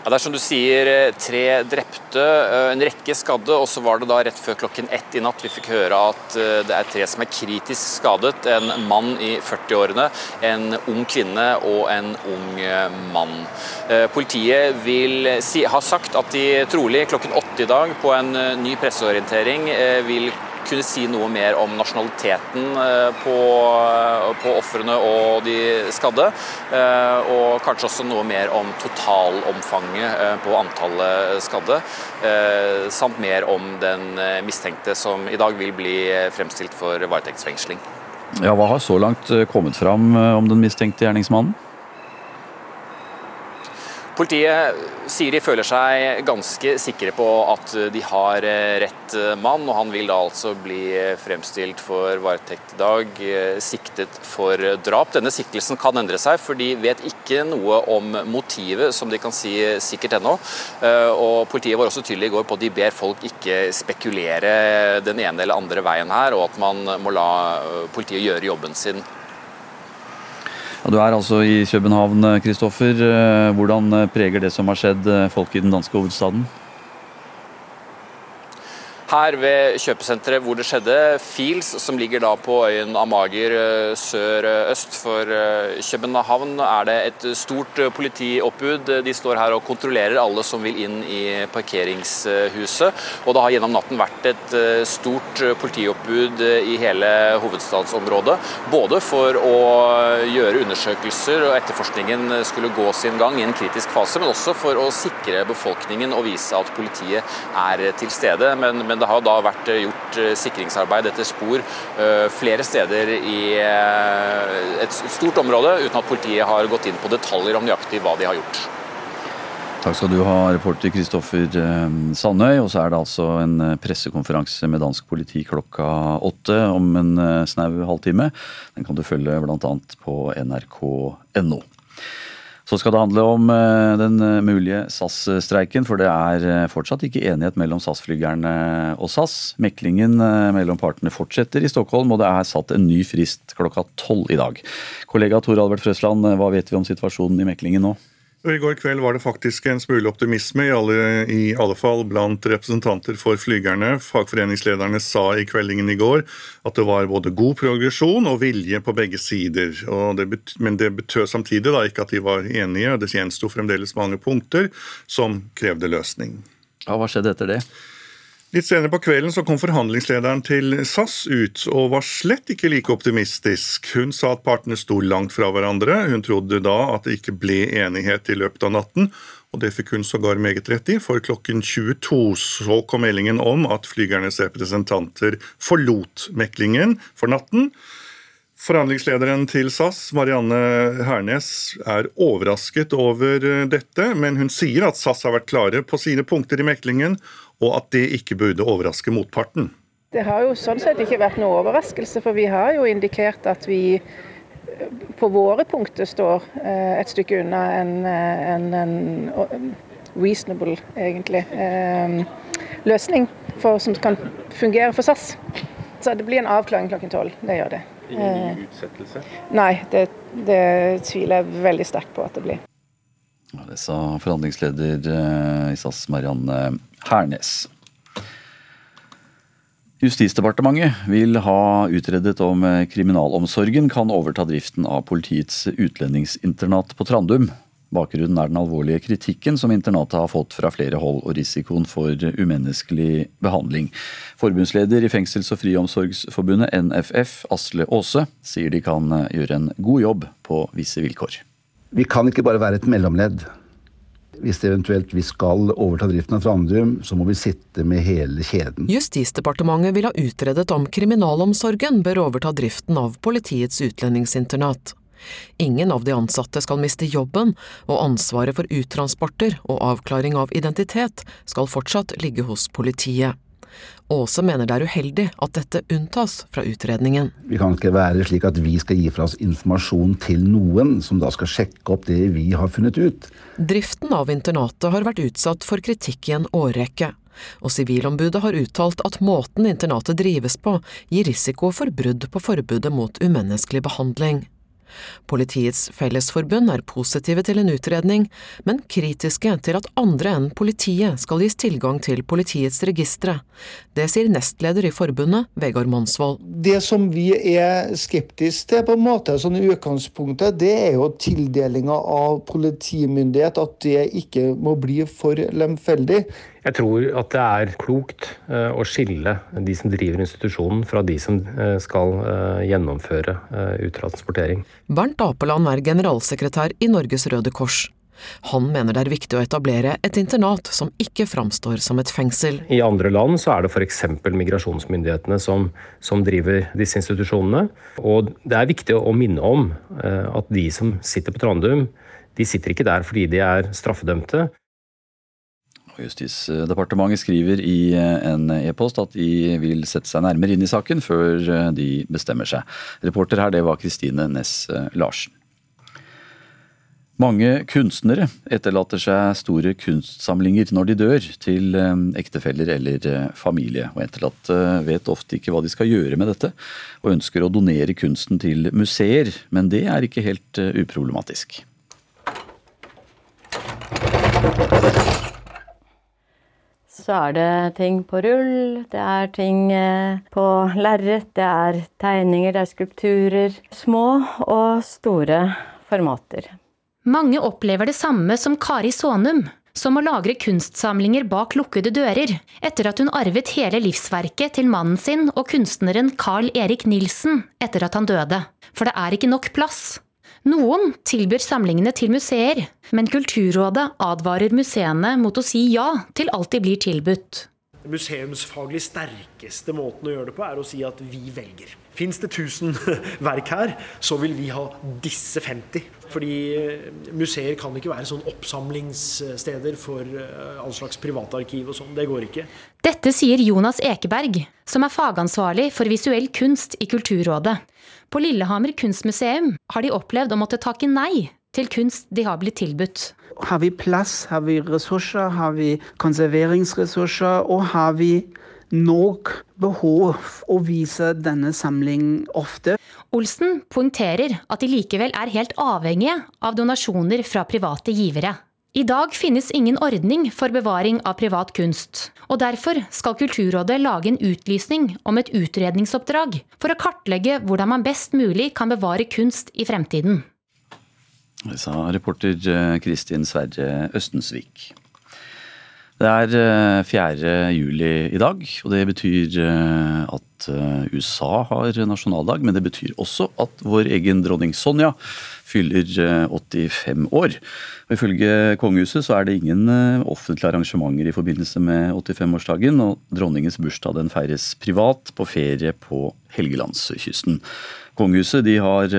Speaker 3: Ja, det er som du sier, eh, tre drepte, eh, en rekke skadde. Og så var det da rett før klokken ett i natt vi fikk høre at eh, det er tre som er kritisk skadet. En mann i 40-årene, en ung kvinne og en ung mann. Politiet vil si, har sagt at de trolig klokken åtte i dag på en ny presseorientering vil kunne si noe mer om nasjonaliteten eh, på, på ofrene og de skadde. Eh, og kanskje også noe mer om totalomfanget eh, på antallet skadde. Samt mer om den mistenkte som i dag vil bli fremstilt for varetektsfengsling.
Speaker 21: Ja, hva har så langt kommet fram om den mistenkte gjerningsmannen?
Speaker 3: Politiet sier de føler seg ganske sikre på at de har rett mann, og han vil da altså bli fremstilt for varetekt i dag, siktet for drap. Denne siktelsen kan endre seg, for de vet ikke noe om motivet, som de kan si sikkert ennå. Og Politiet var også tydelig i går på at de ber folk ikke spekulere den ene eller andre veien her, og at man må la politiet gjøre jobben sin.
Speaker 21: Ja, du er altså i København, Kristoffer. Hvordan preger det som har skjedd folk i den danske hovedstaden?
Speaker 3: Her ved kjøpesenteret hvor det skjedde, Fields, som ligger da på øyen Amager sør-øst for København, er det et stort politioppbud. De står her og kontrollerer alle som vil inn i parkeringshuset. Og det har gjennom natten vært et stort politioppbud i hele hovedstadsområdet. Både for å gjøre undersøkelser og etterforskningen skulle gå sin gang i en kritisk fase, men også for å sikre befolkningen og vise at politiet er til stede. men, men det har da vært gjort sikringsarbeid etter spor flere steder i et stort område, uten at politiet har gått inn på detaljer om nøyaktig hva de har gjort.
Speaker 21: Takk skal du ha, reporter Kristoffer Sandøy. Og så er det altså en pressekonferanse med dansk politi klokka åtte om en snau halvtime. Den kan du følge bl.a. på nrk.no. Så skal det handle om den mulige SAS-streiken, for det er fortsatt ikke enighet mellom SAS-flygerne og SAS. Meklingen mellom partene fortsetter i Stockholm, og det er satt en ny frist klokka tolv i dag. Kollega Tor Albert Frøsland, hva vet vi om situasjonen i meklingen nå?
Speaker 5: I går kveld var det faktisk en smule optimisme, i alle, i alle fall blant representanter for flygerne. Fagforeningslederne sa i kveldingen i går at det var både god progresjon og vilje på begge sider. Det men det betød samtidig da ikke at de var enige, og det gjensto fremdeles mange punkter som krevde løsning.
Speaker 21: Ja, hva skjedde etter det?
Speaker 5: Litt senere på kvelden så kom forhandlingslederen til SAS ut og var slett ikke like optimistisk. Hun sa at partene sto langt fra hverandre. Hun trodde da at det ikke ble enighet i løpet av natten. Og det fikk hun sågar meget rett i, for klokken 22 så kom meldingen om at flygernes representanter forlot meklingen for natten. Forhandlingslederen til SAS, Marianne Hernes, er overrasket over dette, men hun sier at SAS har vært klare på sine punkter i meklingen, og at det ikke burde overraske motparten.
Speaker 23: Det har jo sånn sett ikke vært noe overraskelse, for vi har jo indikert at vi på våre punkter står et stykke unna en, en, en reasonable, egentlig, løsning for, som kan fungere for SAS. Så det blir en avklaring klokken tolv. Det gjør det.
Speaker 21: Ingen utsettelse?
Speaker 23: Nei, det, det tviler jeg veldig sterkt på at det blir.
Speaker 21: Ja, det sa forhandlingsleder i SAS Marianne Hernes. Justisdepartementet vil ha utredet om kriminalomsorgen kan overta driften av politiets utlendingsinternat på Trandum. Bakgrunnen er den alvorlige kritikken som internatet har fått fra flere hold, og risikoen for umenneskelig behandling. Forbundsleder i Fengsels- og friomsorgsforbundet, NFF, Asle Aase, sier de kan gjøre en god jobb på visse vilkår.
Speaker 7: Vi kan ikke bare være et mellomledd. Hvis eventuelt vi skal overta driften av Trandum, så må vi sitte med hele kjeden.
Speaker 8: Justisdepartementet vil ha utredet om kriminalomsorgen bør overta driften av politiets utlendingsinternat. Ingen av de ansatte skal miste jobben, og ansvaret for uttransporter og avklaring av identitet skal fortsatt ligge hos politiet. Aase mener det er uheldig at dette unntas fra utredningen.
Speaker 7: Vi kan ikke være slik at vi skal gi fra oss informasjon til noen, som da skal sjekke opp det vi har funnet ut.
Speaker 8: Driften av internatet har vært utsatt for kritikk i en årrekke. Og Sivilombudet har uttalt at måten internatet drives på, gir risiko for brudd på forbudet mot umenneskelig behandling. Politiets Fellesforbund er positive til en utredning, men kritiske til at andre enn politiet skal gis tilgang til politiets registre. Det sier nestleder i forbundet, Vegard Monsvold.
Speaker 9: Det som vi er skeptiske til, på en måte, sånn utgangspunktet, det er jo tildelinga av politimyndighet, at det ikke må bli for lemfeldig.
Speaker 10: Jeg tror at det er klokt å skille de som driver institusjonen fra de som skal gjennomføre uttransportering.
Speaker 8: Bernt Apeland er generalsekretær i Norges Røde Kors. Han mener det er viktig å etablere et internat som ikke framstår som et fengsel.
Speaker 10: I andre land så er det f.eks. migrasjonsmyndighetene som, som, driver disse institusjonene. Og det er viktig å minne om eh, at de som sitter på Trandum, de sitter ikke der fordi de er straffedømte.
Speaker 21: Justisdepartementet skriver i eh, en e-post at de vil sette seg nærmere inn i saken før eh, de bestemmer seg. Reporter her, det var Kristine Næss Larsen. Mange kunstnere etterlater seg store kunstsamlinger når de dør, til eh, ektefeller eller eh, familie. Og etterlatte vet ofte ikke hva de skal gjøre med dette, og ønsker å donere kunsten til museer. Men det er ikke helt eh, uproblematisk.
Speaker 24: Så er det ting på rull, det er ting på lerret, det er tegninger, det er skulpturer. Små og store formater.
Speaker 25: Mange opplever det samme som Kari Sånum, som å lagre kunstsamlinger bak lukkede dører, etter at hun arvet hele livsverket til mannen sin og kunstneren Carl Erik Nilsen etter at han døde. For det er ikke nok plass. Noen tilbyr samlingene til museer, men Kulturrådet advarer museene mot å si ja til alt de blir tilbudt.
Speaker 22: Museumsfaglig sterkeste måten å gjøre det på er å si at vi velger. Fins det 1000 verk her, så vil vi ha disse 50. Fordi eh, museer kan ikke være sånn oppsamlingssteder for eh, all slags privatarkiv og sånn. Det går ikke.
Speaker 25: Dette sier Jonas Ekeberg, som er fagansvarlig for visuell kunst i Kulturrådet. På Lillehammer kunstmuseum har de opplevd å måtte takke nei til kunst de har blitt tilbudt.
Speaker 26: Har vi plass, har vi ressurser, har vi konserveringsressurser, og har vi nok behov å vise denne samlingen ofte.
Speaker 25: Olsen poengterer at de likevel er helt avhengige av donasjoner fra private givere. I dag finnes ingen ordning for bevaring av privat kunst, og derfor skal Kulturrådet lage en utlysning om et utredningsoppdrag for å kartlegge hvordan man best mulig kan bevare kunst i fremtiden.
Speaker 21: Det sa reporter eh, Kristin Sverre Østensvik. Det er 4. Eh, juli i dag, og det betyr eh, at eh, USA har nasjonaldag. Men det betyr også at vår egen dronning Sonja fyller 85 år. Og ifølge kongehuset så er det ingen offentlige arrangementer i forbindelse med 85-årsdagen, og dronningens bursdag den feires privat på ferie på Helgelandskysten. Kongehuset de har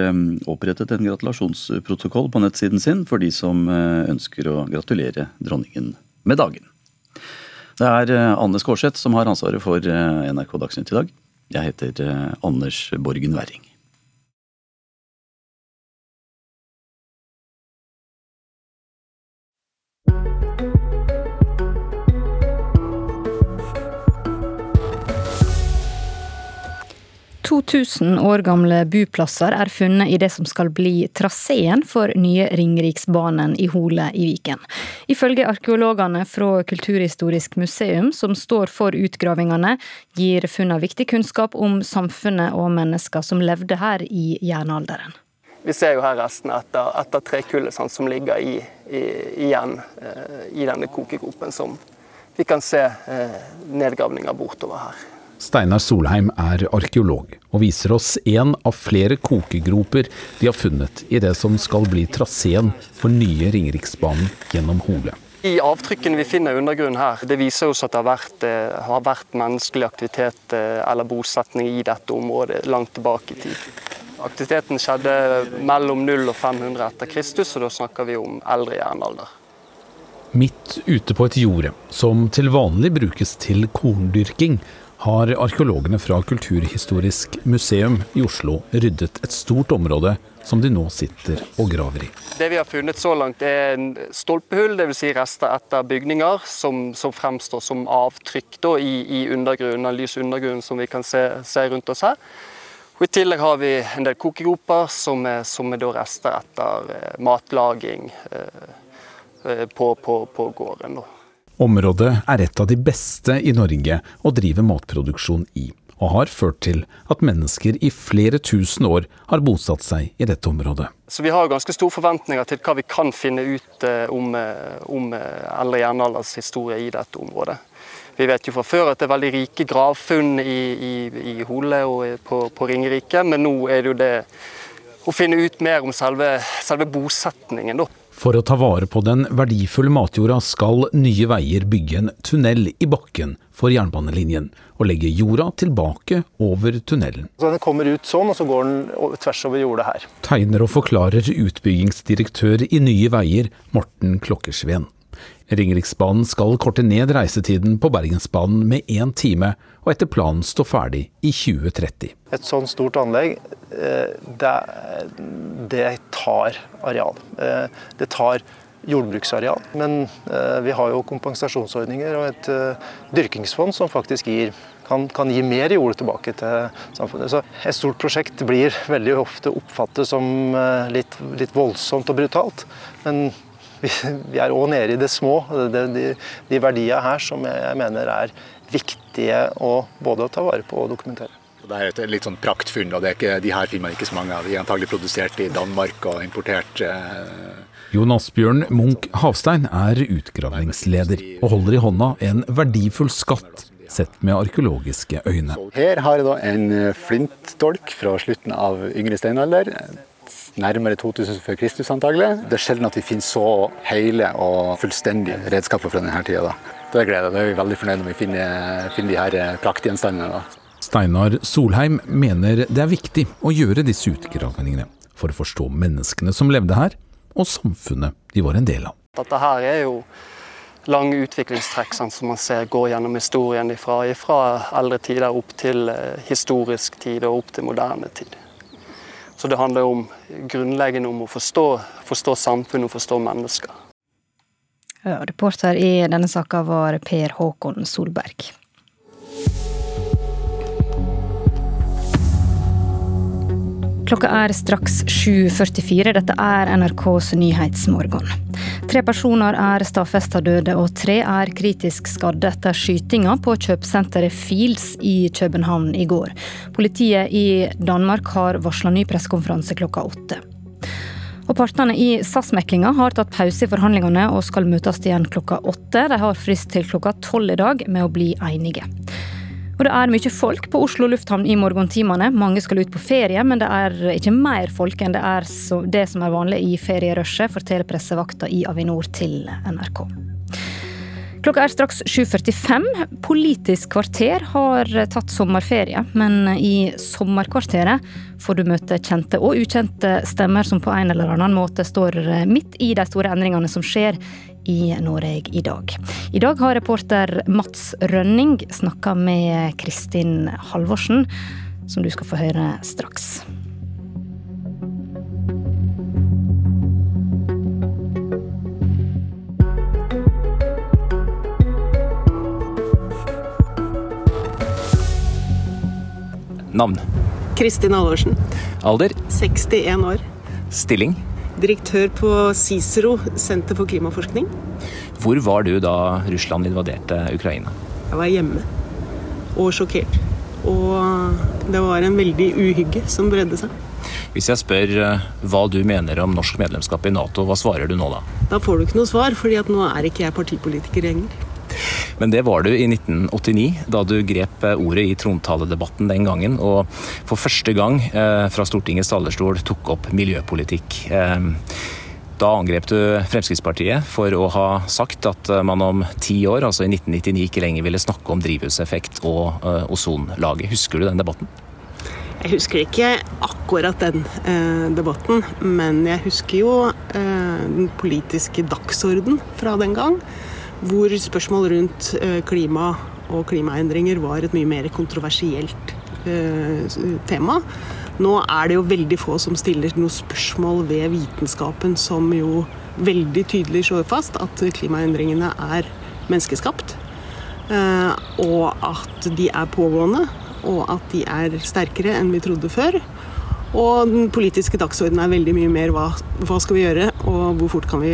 Speaker 21: opprettet en gratulasjonsprotokoll på nettsiden sin for de som ønsker å gratulere dronningen med dagen. Det er eh, Anne Skårseth som har ansvaret for eh, NRK Dagsnytt i dag. Jeg heter eh, Anders Borgen Werring.
Speaker 2: 2000 år gamle buplasser er funnet i det som skal bli traseen for nye Ringeriksbanen i Hole i Viken. Ifølge arkeologene fra Kulturhistorisk museum, som står for utgravingene, gir funnene viktig kunnskap om samfunnet og mennesker som levde her i jernalderen.
Speaker 27: Vi ser jo her restene etter, etter trekullet sånn, som ligger i, i, igjen eh, i denne kokegropen, som vi kan se eh, nedgravninger bortover her.
Speaker 28: Steinar Solheim er arkeolog, og viser oss en av flere kokegroper de har funnet i det som skal bli traseen for nye Ringeriksbanen gjennom Hole.
Speaker 27: De avtrykkene vi finner i undergrunnen her, det viser oss at det har vært, eh, har vært menneskelig aktivitet eh, eller bosetning i dette området langt tilbake i tid. Aktiviteten skjedde mellom 0 og 500 etter Kristus, og da snakker vi om eldre jernalder.
Speaker 28: Midt ute på et jorde, som til vanlig brukes til korndyrking, har arkeologene fra Kulturhistorisk museum i Oslo ryddet et stort område som de nå sitter og graver i.
Speaker 27: Det vi har funnet så langt er en stolpehull, dvs. Si rester etter bygninger som, som fremstår som avtrykk da, i, i undergrunnen, lys undergrunn som vi kan se, se, rundt oss her. Og I tillegg har vi en del kokegroper som er, som er rester etter eh, matlaging eh, eh, på, på, på gården. Da.
Speaker 28: Området er et av de beste i Norge å drive matproduksjon i, og har ført til at mennesker i flere tusen år har bosatt seg i dette området.
Speaker 27: Så Vi har ganske store forventninger til hva vi kan finne ut eh, om, eh, om eh, eldre jernalders historie i dette området. Vi vet jo fra før at det er veldig rike gravfunn i, i, i Hole og på, på Ringerike, men nå er det jo det å finne ut mer om selve, selve bosetningen. da.
Speaker 28: For å ta vare på den verdifulle matjorda skal Nye Veier bygge en tunnel i bakken for jernbanelinjen, og legge jorda tilbake over tunnelen.
Speaker 29: Så Den kommer ut sånn, og så går den tvers over jordet her.
Speaker 28: Tegner og forklarer utbyggingsdirektør i Nye Veier, Morten Klokkersveen. Ringeriksbanen skal korte ned reisetiden på Bergensbanen med én time, og etter planen stå ferdig i 2030.
Speaker 29: Et sånn stort anlegg, eh, det, det tar areal. Eh, det tar jordbruksareal. Men eh, vi har jo kompensasjonsordninger og et dyrkingsfond som faktisk gir, kan, kan, gi mer jord tilbake til samfunnet. Så et stort prosjekt blir veldig ofte oppfattet som litt, litt voldsomt og brutalt. Men vi er òg nede i det små. Det, de, de verdiene her som jeg mener er viktige å både ta vare på og dokumentere.
Speaker 30: Det er et litt sånn praktfunn, og det er ikke, de her finner man ikke så mange av. De er antagelig produsert i Danmark og importert. Eh...
Speaker 28: Jonas Bjørn Munch Havstein er utgravningsleder, og holder i hånda en verdifull skatt sett med arkeologiske øyne.
Speaker 30: Her har jeg da en flintdolk fra slutten av yngre steinalder nærmere 2000 før Kristus antagelig. Det er sjelden at vi finner så hele og fullstendige redskaper fra denne tida. Da. Det er glede. Da er vi veldig fornøyd når vi finner, finner de her eh, praktgjenstandene.
Speaker 28: Steinar Solheim mener det er viktig å gjøre disse utgravningene for å forstå menneskene som levde her, og samfunnet de var en del av.
Speaker 27: Dette her er jo lange utviklingstrekk sånn som man ser går gjennom historien ifra, ifra eldre tider opp til eh, historisk tid og opp til moderne tid. Så det handler om grunnleggende om å forstå, forstå samfunnet og forstå mennesker.
Speaker 2: Reporter i denne saka var Per Håkon Solberg. Klokka er straks 7.44. Dette er NRKs Nyhetsmorgen. Tre personer er stadfesta døde, og tre er kritisk skadde etter skytinga på kjøpesenteret Fields i København i går. Politiet i Danmark har varsla ny pressekonferanse klokka åtte. Og Partene i SAS-meklinga har tatt pause i forhandlingene og skal møtes igjen klokka åtte. De har frist til klokka tolv i dag med å bli enige. Og det er mye folk på Oslo lufthavn i morgentimene. Mange skal ut på ferie, men det er ikke mer folk enn det er det som er vanlig i ferierushet, forteller pressevakta i Avinor til NRK. Klokka er straks 7.45. Politisk kvarter har tatt sommerferie, men i sommerkvarteret får du møte kjente og ukjente stemmer som på en eller annen måte står midt i de store endringene som skjer i Norge i dag. I dag har reporter Mats Rønning snakka med Kristin Halvorsen, som du skal få høre straks.
Speaker 31: Navn?
Speaker 32: Kristin Halvorsen.
Speaker 31: Alder?
Speaker 32: 61 år.
Speaker 31: Stilling?
Speaker 32: direktør på Cicero, Senter for klimaforskning.
Speaker 31: Hvor var du da Russland invaderte Ukraina?
Speaker 32: Jeg var hjemme og sjokkert. Og det var en veldig uhygge som bredde seg.
Speaker 31: Hvis jeg spør eh, hva du mener om norsk medlemskap i Nato, hva svarer du nå da?
Speaker 32: Da får du ikke noe svar, fordi at nå er ikke jeg partipolitiker lenger.
Speaker 31: Men det var du i 1989, da du grep eh, ordet i trontaledebatten den gangen, og for første gang eh, fra Stortingets talerstol tok opp miljøpolitikk. Eh, da angrep du Fremskrittspartiet for å ha sagt at man om ti år, altså i 1999, ikke lenger ville snakke om drivhuseffekt og ozonlaget. Husker du den debatten?
Speaker 32: Jeg husker ikke akkurat den eh, debatten, men jeg husker jo eh, den politiske dagsorden fra den gang hvor spørsmål rundt eh, klima og klimaendringer var et mye mer kontroversielt eh, tema. Nå er det jo veldig få som stiller noe spørsmål ved vitenskapen, som jo veldig tydelig slår fast at klimaendringene er menneskeskapt. Eh, og at de er pågående, og at de er sterkere enn vi trodde før. Og den politiske dagsordenen er veldig mye mer hva, hva skal vi gjøre, og hvor fort kan vi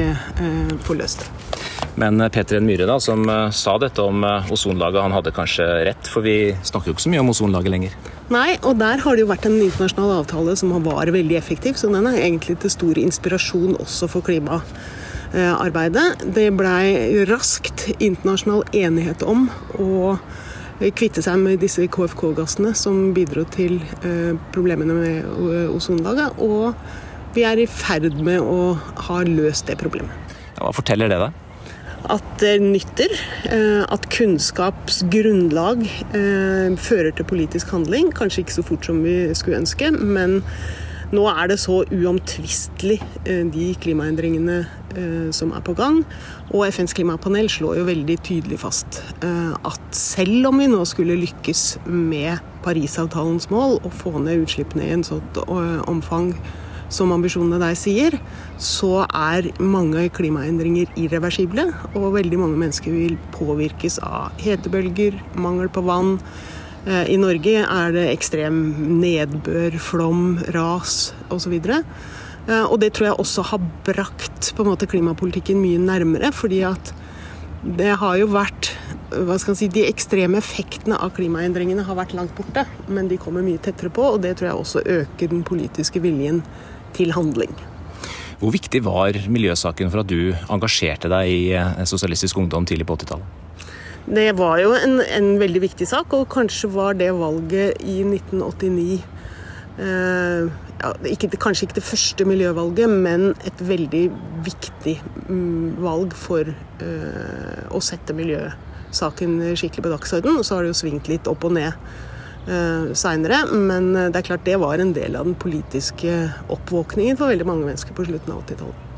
Speaker 32: få løst det.
Speaker 31: Men eh, Peter N. Myhre, da, som eh, sa dette om eh, ozonlaget, han hadde kanskje rett? For vi snakker jo ikke så mye om ozonlaget lenger.
Speaker 32: Nei, og der har det jo vært en internasjonal avtale som var veldig effektiv. Så den er egentlig til stor inspirasjon også for klimaarbeidet. Det blei raskt internasjonal enighet om å kvitte seg med disse KFK-gassene som bidro til problemene med ozonlaget. og vi er i ferd med å ha løst det problemet.
Speaker 31: Hva forteller det deg?
Speaker 32: At det nytter. Eh, at kunnskapsgrunnlag eh, fører til politisk handling. Kanskje ikke så fort som vi skulle ønske, men nå er det så uomtvistelig eh, de klimaendringene som er på gang. Og FNs klimapanel slår jo veldig tydelig fast at selv om vi nå skulle lykkes med Parisavtalens mål og få ned utslippene i en sånt omfang som ambisjonene der sier, så er mange klimaendringer irreversible. Og veldig mange mennesker vil påvirkes av hetebølger, mangel på vann. Eh, I Norge er det ekstrem nedbør, flom, ras osv. Eh, og det tror jeg også har brakt måte klimapolitikken mye nærmere. fordi at det har jo vært hva skal si, De ekstreme effektene av klimaendringene har vært langt borte, men de kommer mye tettere på. og Det tror jeg også øker den politiske viljen til handling.
Speaker 31: Hvor viktig var miljøsaken for at du engasjerte deg i eh, Sosialistisk Ungdom tidlig på 80-tallet?
Speaker 32: Det var jo en, en, veldig viktig sak, og kanskje var det valget i 1989 eh, ja, ikke, Kanskje ikke det første miljøvalget, men et veldig viktig mm, valg for eh, å sette miljøsaken skikkelig på dagsordenen. Og så har det jo svingt litt opp og ned seinere. Men det er klart det var en del av den politiske oppvåkningen for veldig mange mennesker på slutten av 80-tallet.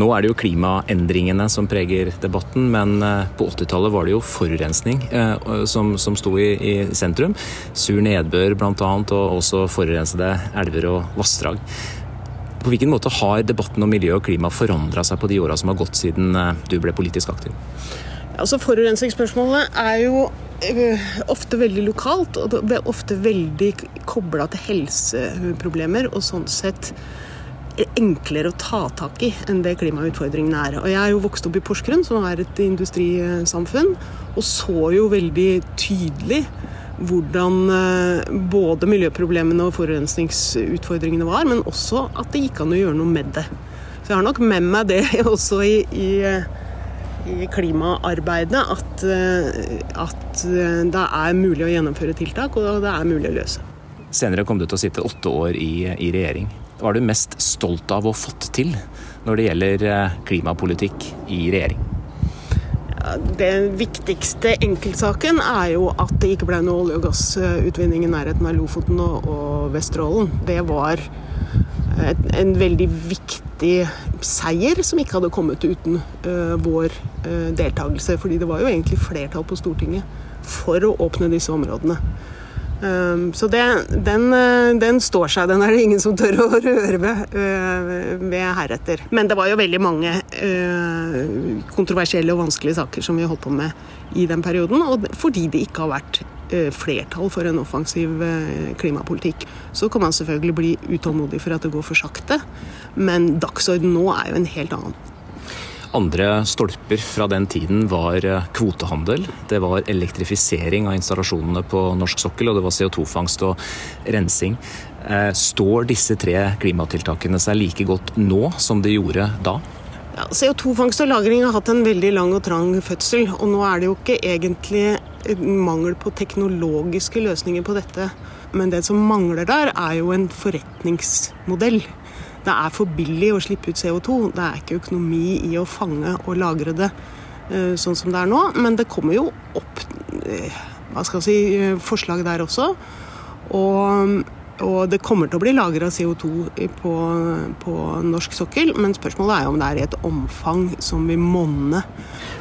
Speaker 31: Nå er det jo klimaendringene som preger debatten, men eh, på 80-tallet var det jo forurensning eh, som, som sto i, i, sentrum. Sur nedbør bl.a., og også forurensede elver og vassdrag. På hvilken måte har debatten om miljø og klima forandra seg på de åra som har gått siden du ble politisk aktiv?
Speaker 32: Altså Forurensningsspørsmålet er jo Eh, ofte veldig lokalt, og det er ofte veldig kobla til helseproblemer. Og sånn sett enklere å ta tak i enn det klimautfordringene er. Og Jeg er jo vokst opp i Porsgrunn, som er et industrisamfunn, og så jo veldig tydelig hvordan eh, både miljøproblemene og forurensningsutfordringene var, men også at det gikk an å gjøre noe med det. Så jeg har nok med meg det også i, i i klimaarbeidet at, eh, at, eh, det er mulig å gjennomføre tiltak, og det er mulig å løse.
Speaker 31: Senere kom du til å sitte åtte år i, i regjering. Hva er du mest stolt av å ha fått til når det gjelder eh, klimapolitikk i regjering?
Speaker 32: Den viktigste enkeltsaken er jo at det ikke ble noe olje- og gassutvinning i nærheten av Lofoten og, og Vesterålen. Det var en veldig viktig seier som ikke hadde kommet uten uh, vår uh, deltakelse. Fordi det var jo egentlig flertall på Stortinget for å åpne disse områdene. Um, så det, den, uh, den, står seg. Den er det ingen som tør å røre ved, ved heretter. Men det var jo veldig mange kontroversielle og vanskelige saker som vi holdt på med i den perioden. Og fordi det ikke har vært flertall for en offensiv klimapolitikk. Så kan man selvfølgelig bli utålmodig for at det går for sakte, men dagsorden nå er jo en helt annen.
Speaker 31: Andre stolper fra den tiden var eh, kvotehandel, det var elektrifisering av installasjonene på norsk sokkel, og det var CO2-fangst og rensing. Eh, står disse tre klimatiltakene seg like godt nå som de gjorde da?
Speaker 32: Ja, CO2-fangst og -lagring har hatt en veldig lang og trang fødsel. Og nå er det jo ikke egentlig mangel på teknologiske løsninger på dette. Men det som mangler der, er jo en forretningsmodell. Det er for billig å slippe ut CO2. Det er ikke økonomi i å fange og lagre det eh, sånn som det er nå. Men det kommer jo opp eh, hva skal jeg si, eh, forslag der også. Og og det kommer til å bli lagra CO2 på, på, norsk sokkel, men spørsmålet er jo om det er i et omfang som vil monne.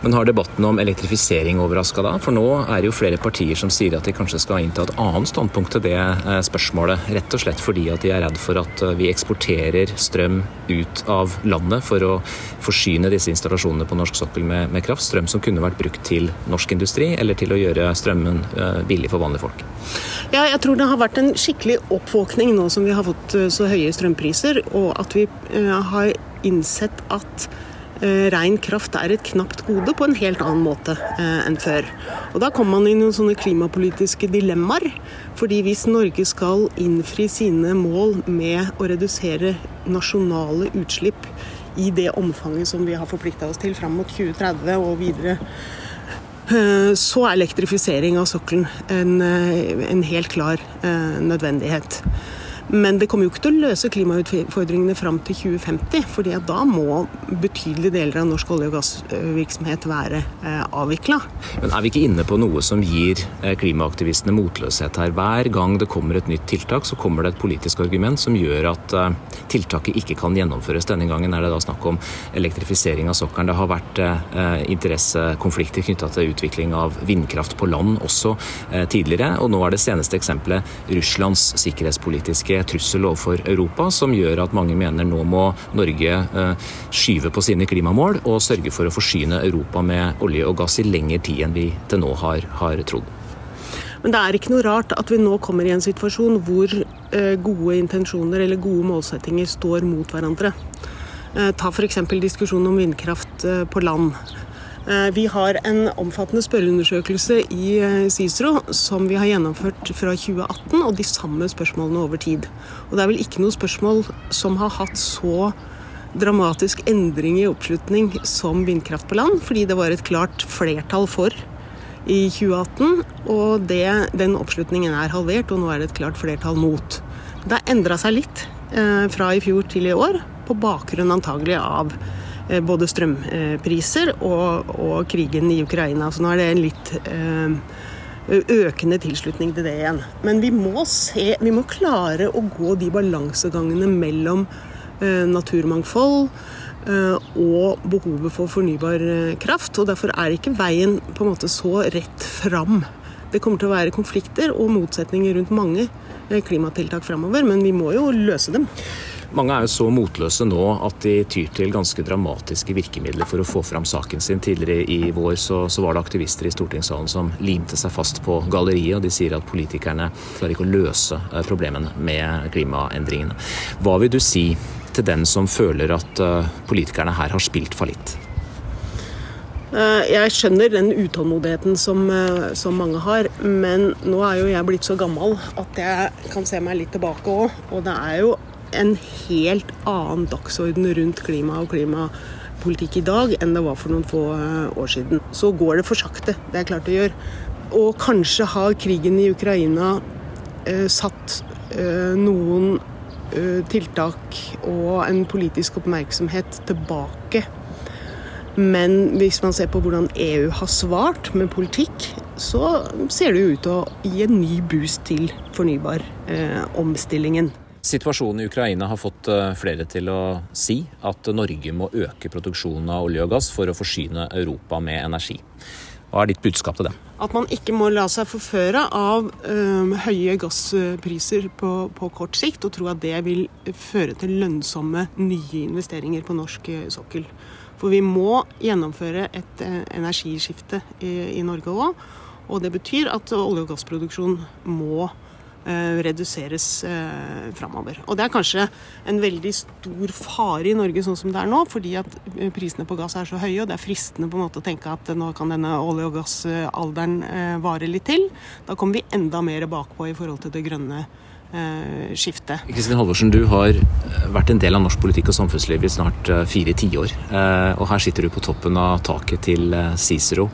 Speaker 31: Men har debatten om elektrifisering overraska da? For nå er det jo flere partier som sier at de kanskje skal innta et annet standpunkt til det eh, spørsmålet. Rett og slett fordi at de er redd for at eh, vi eksporterer strøm ut av landet for å forsyne disse installasjonene på norsk sokkel med, med kraft. Strøm som kunne vært brukt til norsk industri, eller til å gjøre strømmen eh, billig for vanlige folk.
Speaker 32: Ja, jeg tror det har vært en skikkelig oppvåkning nå som vi har fått eh, så høye strømpriser, og at vi eh, har innsett at eh, ren kraft er et knapt gode på en helt annen måte enn før. Og Da kommer man i noen sånne klimapolitiske dilemmaer. fordi hvis Norge skal innfri sine mål med å redusere nasjonale utslipp i det omfanget som vi har forplikta oss til fram mot 2030 og videre så er elektrifisering av sokkelen en, eh, en helt klar eh, nødvendighet. Men det kommer jo ikke til å løse klimautfordringene fram til 2050, For da må betydelige deler av norsk olje- og gassvirksomhet være eh, avvikla.
Speaker 31: Men er vi ikke inne på noe som gir eh, klimaaktivistene motløshet her? Hver gang det kommer et nytt tiltak, så kommer det et politisk argument som gjør at eh, tiltaket ikke kan gjennomføres. Denne gangen er det da snakk om elektrifisering av sokkelen. Det har vært interessekonflikter knytta til utvikling av vindkraft på land også tidligere, og nå er det seneste eksempelet Russlands sikkerhetspolitiske trussel overfor Europa, som gjør at mange mener nå må Norge eh, skyve på sine klimamål og sørge for å forsyne Europa med olje og gass i lengre tid enn vi til nå har, har trodd.
Speaker 32: Men det er ikke noe rart at vi nå kommer i en situasjon hvor eh, gode intensjoner eller gode målsettinger står mot hverandre. Eh, ta f.eks. diskusjonen om vindkraft på land. Vi har en omfattende spørreundersøkelse i CICERO som vi har gjennomført fra 2018, og de samme spørsmålene over tid. Og Det er vel ikke noe spørsmål som har hatt så dramatisk endring i oppslutning som vindkraft på land, fordi det var et klart flertall for i 2018. Og det, den oppslutningen er halvert, og nå er det et klart flertall mot. Det har endra seg litt eh, fra i fjor til i år, på bakgrunn antagelig av eh, både strømpriser og, og, krigen i Ukraina. Så nå er det en litt eh, økende tilslutning til det igjen. Men vi må, se, vi må klare å gå de balansegangene mellom Eh, naturmangfold eh, og behovet for fornybar eh, kraft. og Derfor er ikke veien på en måte så rett fram. Det kommer til å være konflikter og motsetninger rundt mange klimatiltak framover, men vi må jo løse dem.
Speaker 31: Mange er jo så motløse nå at de tyr til ganske dramatiske virkemidler for å få fram saken sin. Tidligere i vår så, så, var det aktivister i stortingssalen som limte seg fast på galleriet, og de sier at politikerne klarer ikke å løse problemene med klimaendringene. Hva vil du si til den som føler at eh, politikerne her har spilt fallitt?
Speaker 32: Eh, jeg skjønner den utålmodigheten som, eh, som, mange har, men nå er jo jeg blitt så gammel at jeg kan se meg litt tilbake òg. Og det er jo en helt annen dagsorden rundt klima og klimapolitikk i dag enn det var for noen få år siden. Så går det for sakte, det er klart det gjør. Og kanskje har krigen i Ukraina eh, satt eh, noen Eh, tiltak og en politisk oppmerksomhet tilbake. Men hvis man ser på hvordan EU har svart med politikk, så ser det ut til å gi en ny boost til fornybaromstillingen. Eh,
Speaker 31: Situasjonen i Ukraina har fått eh, flere til å si at Norge må øke produksjonen av olje og gass for å forsyne Europa med energi. Hva er ditt budskap til dem?
Speaker 32: At man ikke må la seg forføre av ø, høye gasspriser på, på, kort sikt, og tro at det vil føre til lønnsomme nye investeringer på norsk øh, sokkel. For vi må gjennomføre et energiskifte i, i Norge òg. Og det betyr at olje- og gassproduksjon må Eh, reduseres eh, framover. Og det er kanskje en veldig stor fare i Norge sånn som det er nå, fordi at eh, prisene på gass er så høye, og det er fristende på en måte å tenke at nå kan denne olje- og gassalderen vare litt til. Da kommer vi enda mer bakpå i forhold til det grønne skiftet.
Speaker 31: Kristin Halvorsen, du har vært en del av norsk politikk og samfunnsliv i snart fire tiår. Og her sitter du på toppen av taket til Cicero.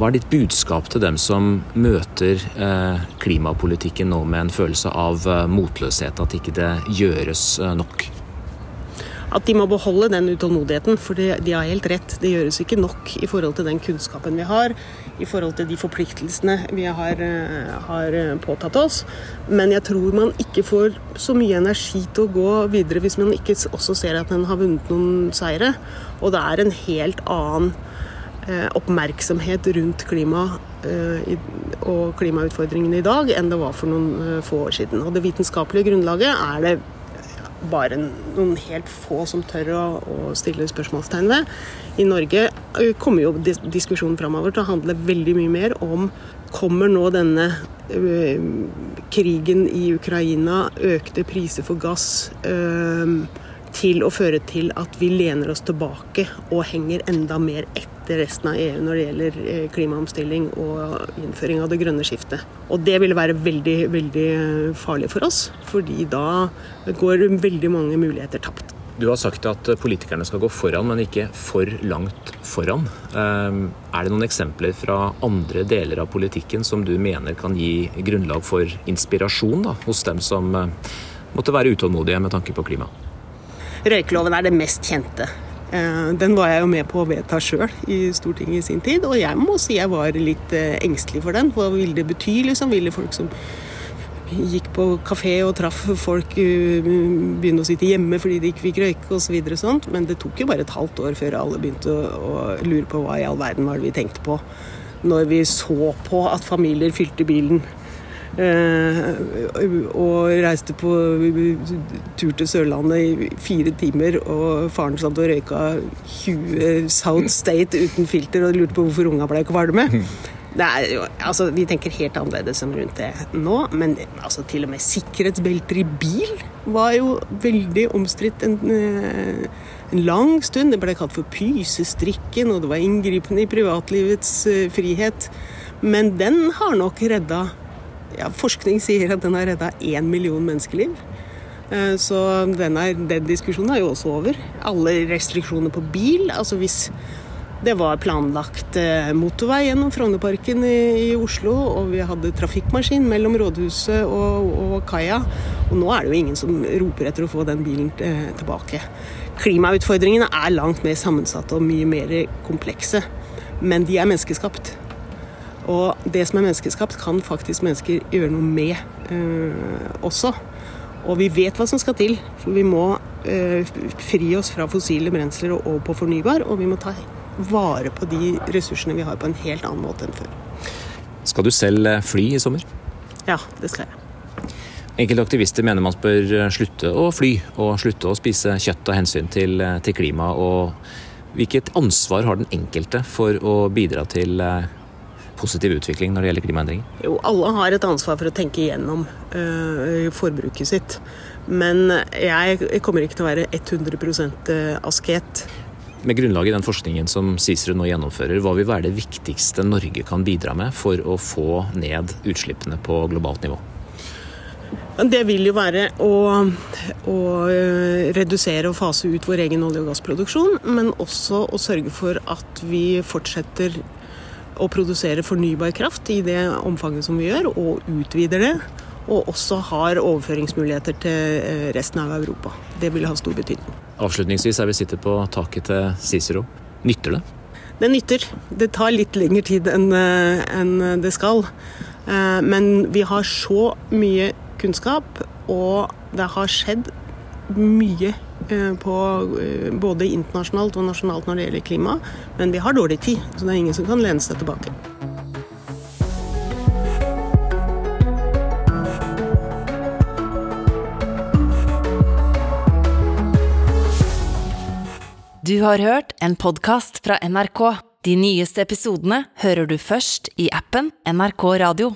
Speaker 31: Hva er ditt budskap til dem som møter eh, klimapolitikken nå med en følelse av eh, motløshet, at ikke det gjøres eh, nok?
Speaker 32: At de må beholde den utålmodigheten, for de, har helt rett. Det gjøres ikke nok i forhold til den kunnskapen vi har, i forhold til de forpliktelsene vi har, har påtatt oss. Men jeg tror man ikke får så mye energi til å gå videre hvis man ikke også ser at man har vunnet noen seire. Og det er en helt annen oppmerksomhet rundt klima eh, og klimautfordringene i dag enn det var for noen eh, få år siden. Og det vitenskapelige grunnlaget er det bare noen helt få som tør å, stille spørsmålstegn ved. I Norge kommer jo diskusjonen framover til å handle veldig mye mer om kommer nå denne krigen i Ukraina, økte priser for gass til å føre til at vi lener oss tilbake og henger enda mer etter resten av EU når det gjelder eh, klimaomstilling og innføring av det grønne skiftet. Og det ville være veldig, veldig eh, farlig for oss, fordi da går veldig mange muligheter tapt.
Speaker 31: Du har sagt at politikerne skal gå foran, men ikke for langt foran. Ehm, er det noen eksempler fra andre deler av politikken som du mener kan gi grunnlag for inspirasjon da, hos dem som eh, måtte være utålmodige med tanke på klima?
Speaker 32: Røykeloven er det mest kjente. Eh, den var jeg jo med på å vedta sjøl i Stortinget i sin tid, og jeg må si jeg var litt eh, engstelig for den. Hva ville det bety? liksom? Ville folk som gikk på kafé og traff folk, uh, begynne å sitte hjemme fordi de ikke fikk røyke osv. Så sånt. Men det tok jo bare et halvt år før alle begynte å, lure på hva i all verden var det vi tenkte på. Når vi så på at familier fylte bilen og reiste på tur til Sørlandet i fire timer, og faren satt og røyka 20 South State uten filter og lurte på hvorfor unga ble kvalme. Jo, altså, vi tenker helt annerledes enn rundt det nå, men altså, til og med sikkerhetsbelter i bil var jo veldig omstridt en, eh, en, lang stund. Det ble kalt for pysestrikken, og det var inngripende i privatlivets uh, frihet. Men den har nok redda ja, Forskning sier at den har redda én million menneskeliv. Uh, så den, er, den diskusjonen er jo også over. Alle restriksjoner på bil. altså hvis det var planlagt eh, motorvei gjennom Frognerparken i, i, Oslo, og vi hadde trafikkmaskin mellom rådhuset og, og, kaia. Og nå er det jo ingen som roper etter å få den bilen eh, tilbake. Klimautfordringene er langt mer sammensatte og mye mer komplekse, men de er menneskeskapt. Og det som er menneskeskapt, kan faktisk mennesker gjøre noe med øh, også. Og vi vet hva som skal til. For vi må øh, fri oss fra fossile brensler og over på fornybar, og vi må ta vare på de ressursene vi har på en helt annen måte enn før.
Speaker 31: Skal du selv eh, fly i sommer?
Speaker 32: Ja, det skal jeg.
Speaker 31: Enkelte aktivister mener man bør slutte å fly og slutte å spise kjøtt av hensyn til, til klima. og Hvilket ansvar har den enkelte for å bidra til positiv utvikling når det gjelder klimaendringer?
Speaker 32: Jo, alle har et ansvar for å tenke igjennom øh, forbruket sitt. Men jeg kommer ikke til å være 100% asket.
Speaker 31: Med grunnlag i den forskningen som Cicero nå gjennomfører, hva vil være det viktigste Norge kan bidra med for å få ned utslippene på globalt nivå?
Speaker 32: Det vil jo være å, å, eh, redusere og fase ut vår egen olje- og gassproduksjon, men også å sørge for at vi fortsetter å produsere fornybar kraft i det omfanget som vi gjør, og utvider det. Og også har overføringsmuligheter til eh, resten av Europa. Det vil ha stor betydning.
Speaker 31: Avslutningsvis er vi sitter på taket til Cicero. Nytter det?
Speaker 32: Det nytter. Det tar litt lengre tid enn eh, det skal. Eh, men vi har så mye kunnskap, og det har skjedd mye på både internasjonalt og nasjonalt når det gjelder klima. Men vi har dårlig tid, så det er ingen som kan lene seg tilbake.
Speaker 33: Du har hørt en podkast fra NRK. De nyeste episodene hører du først i appen NRK Radio.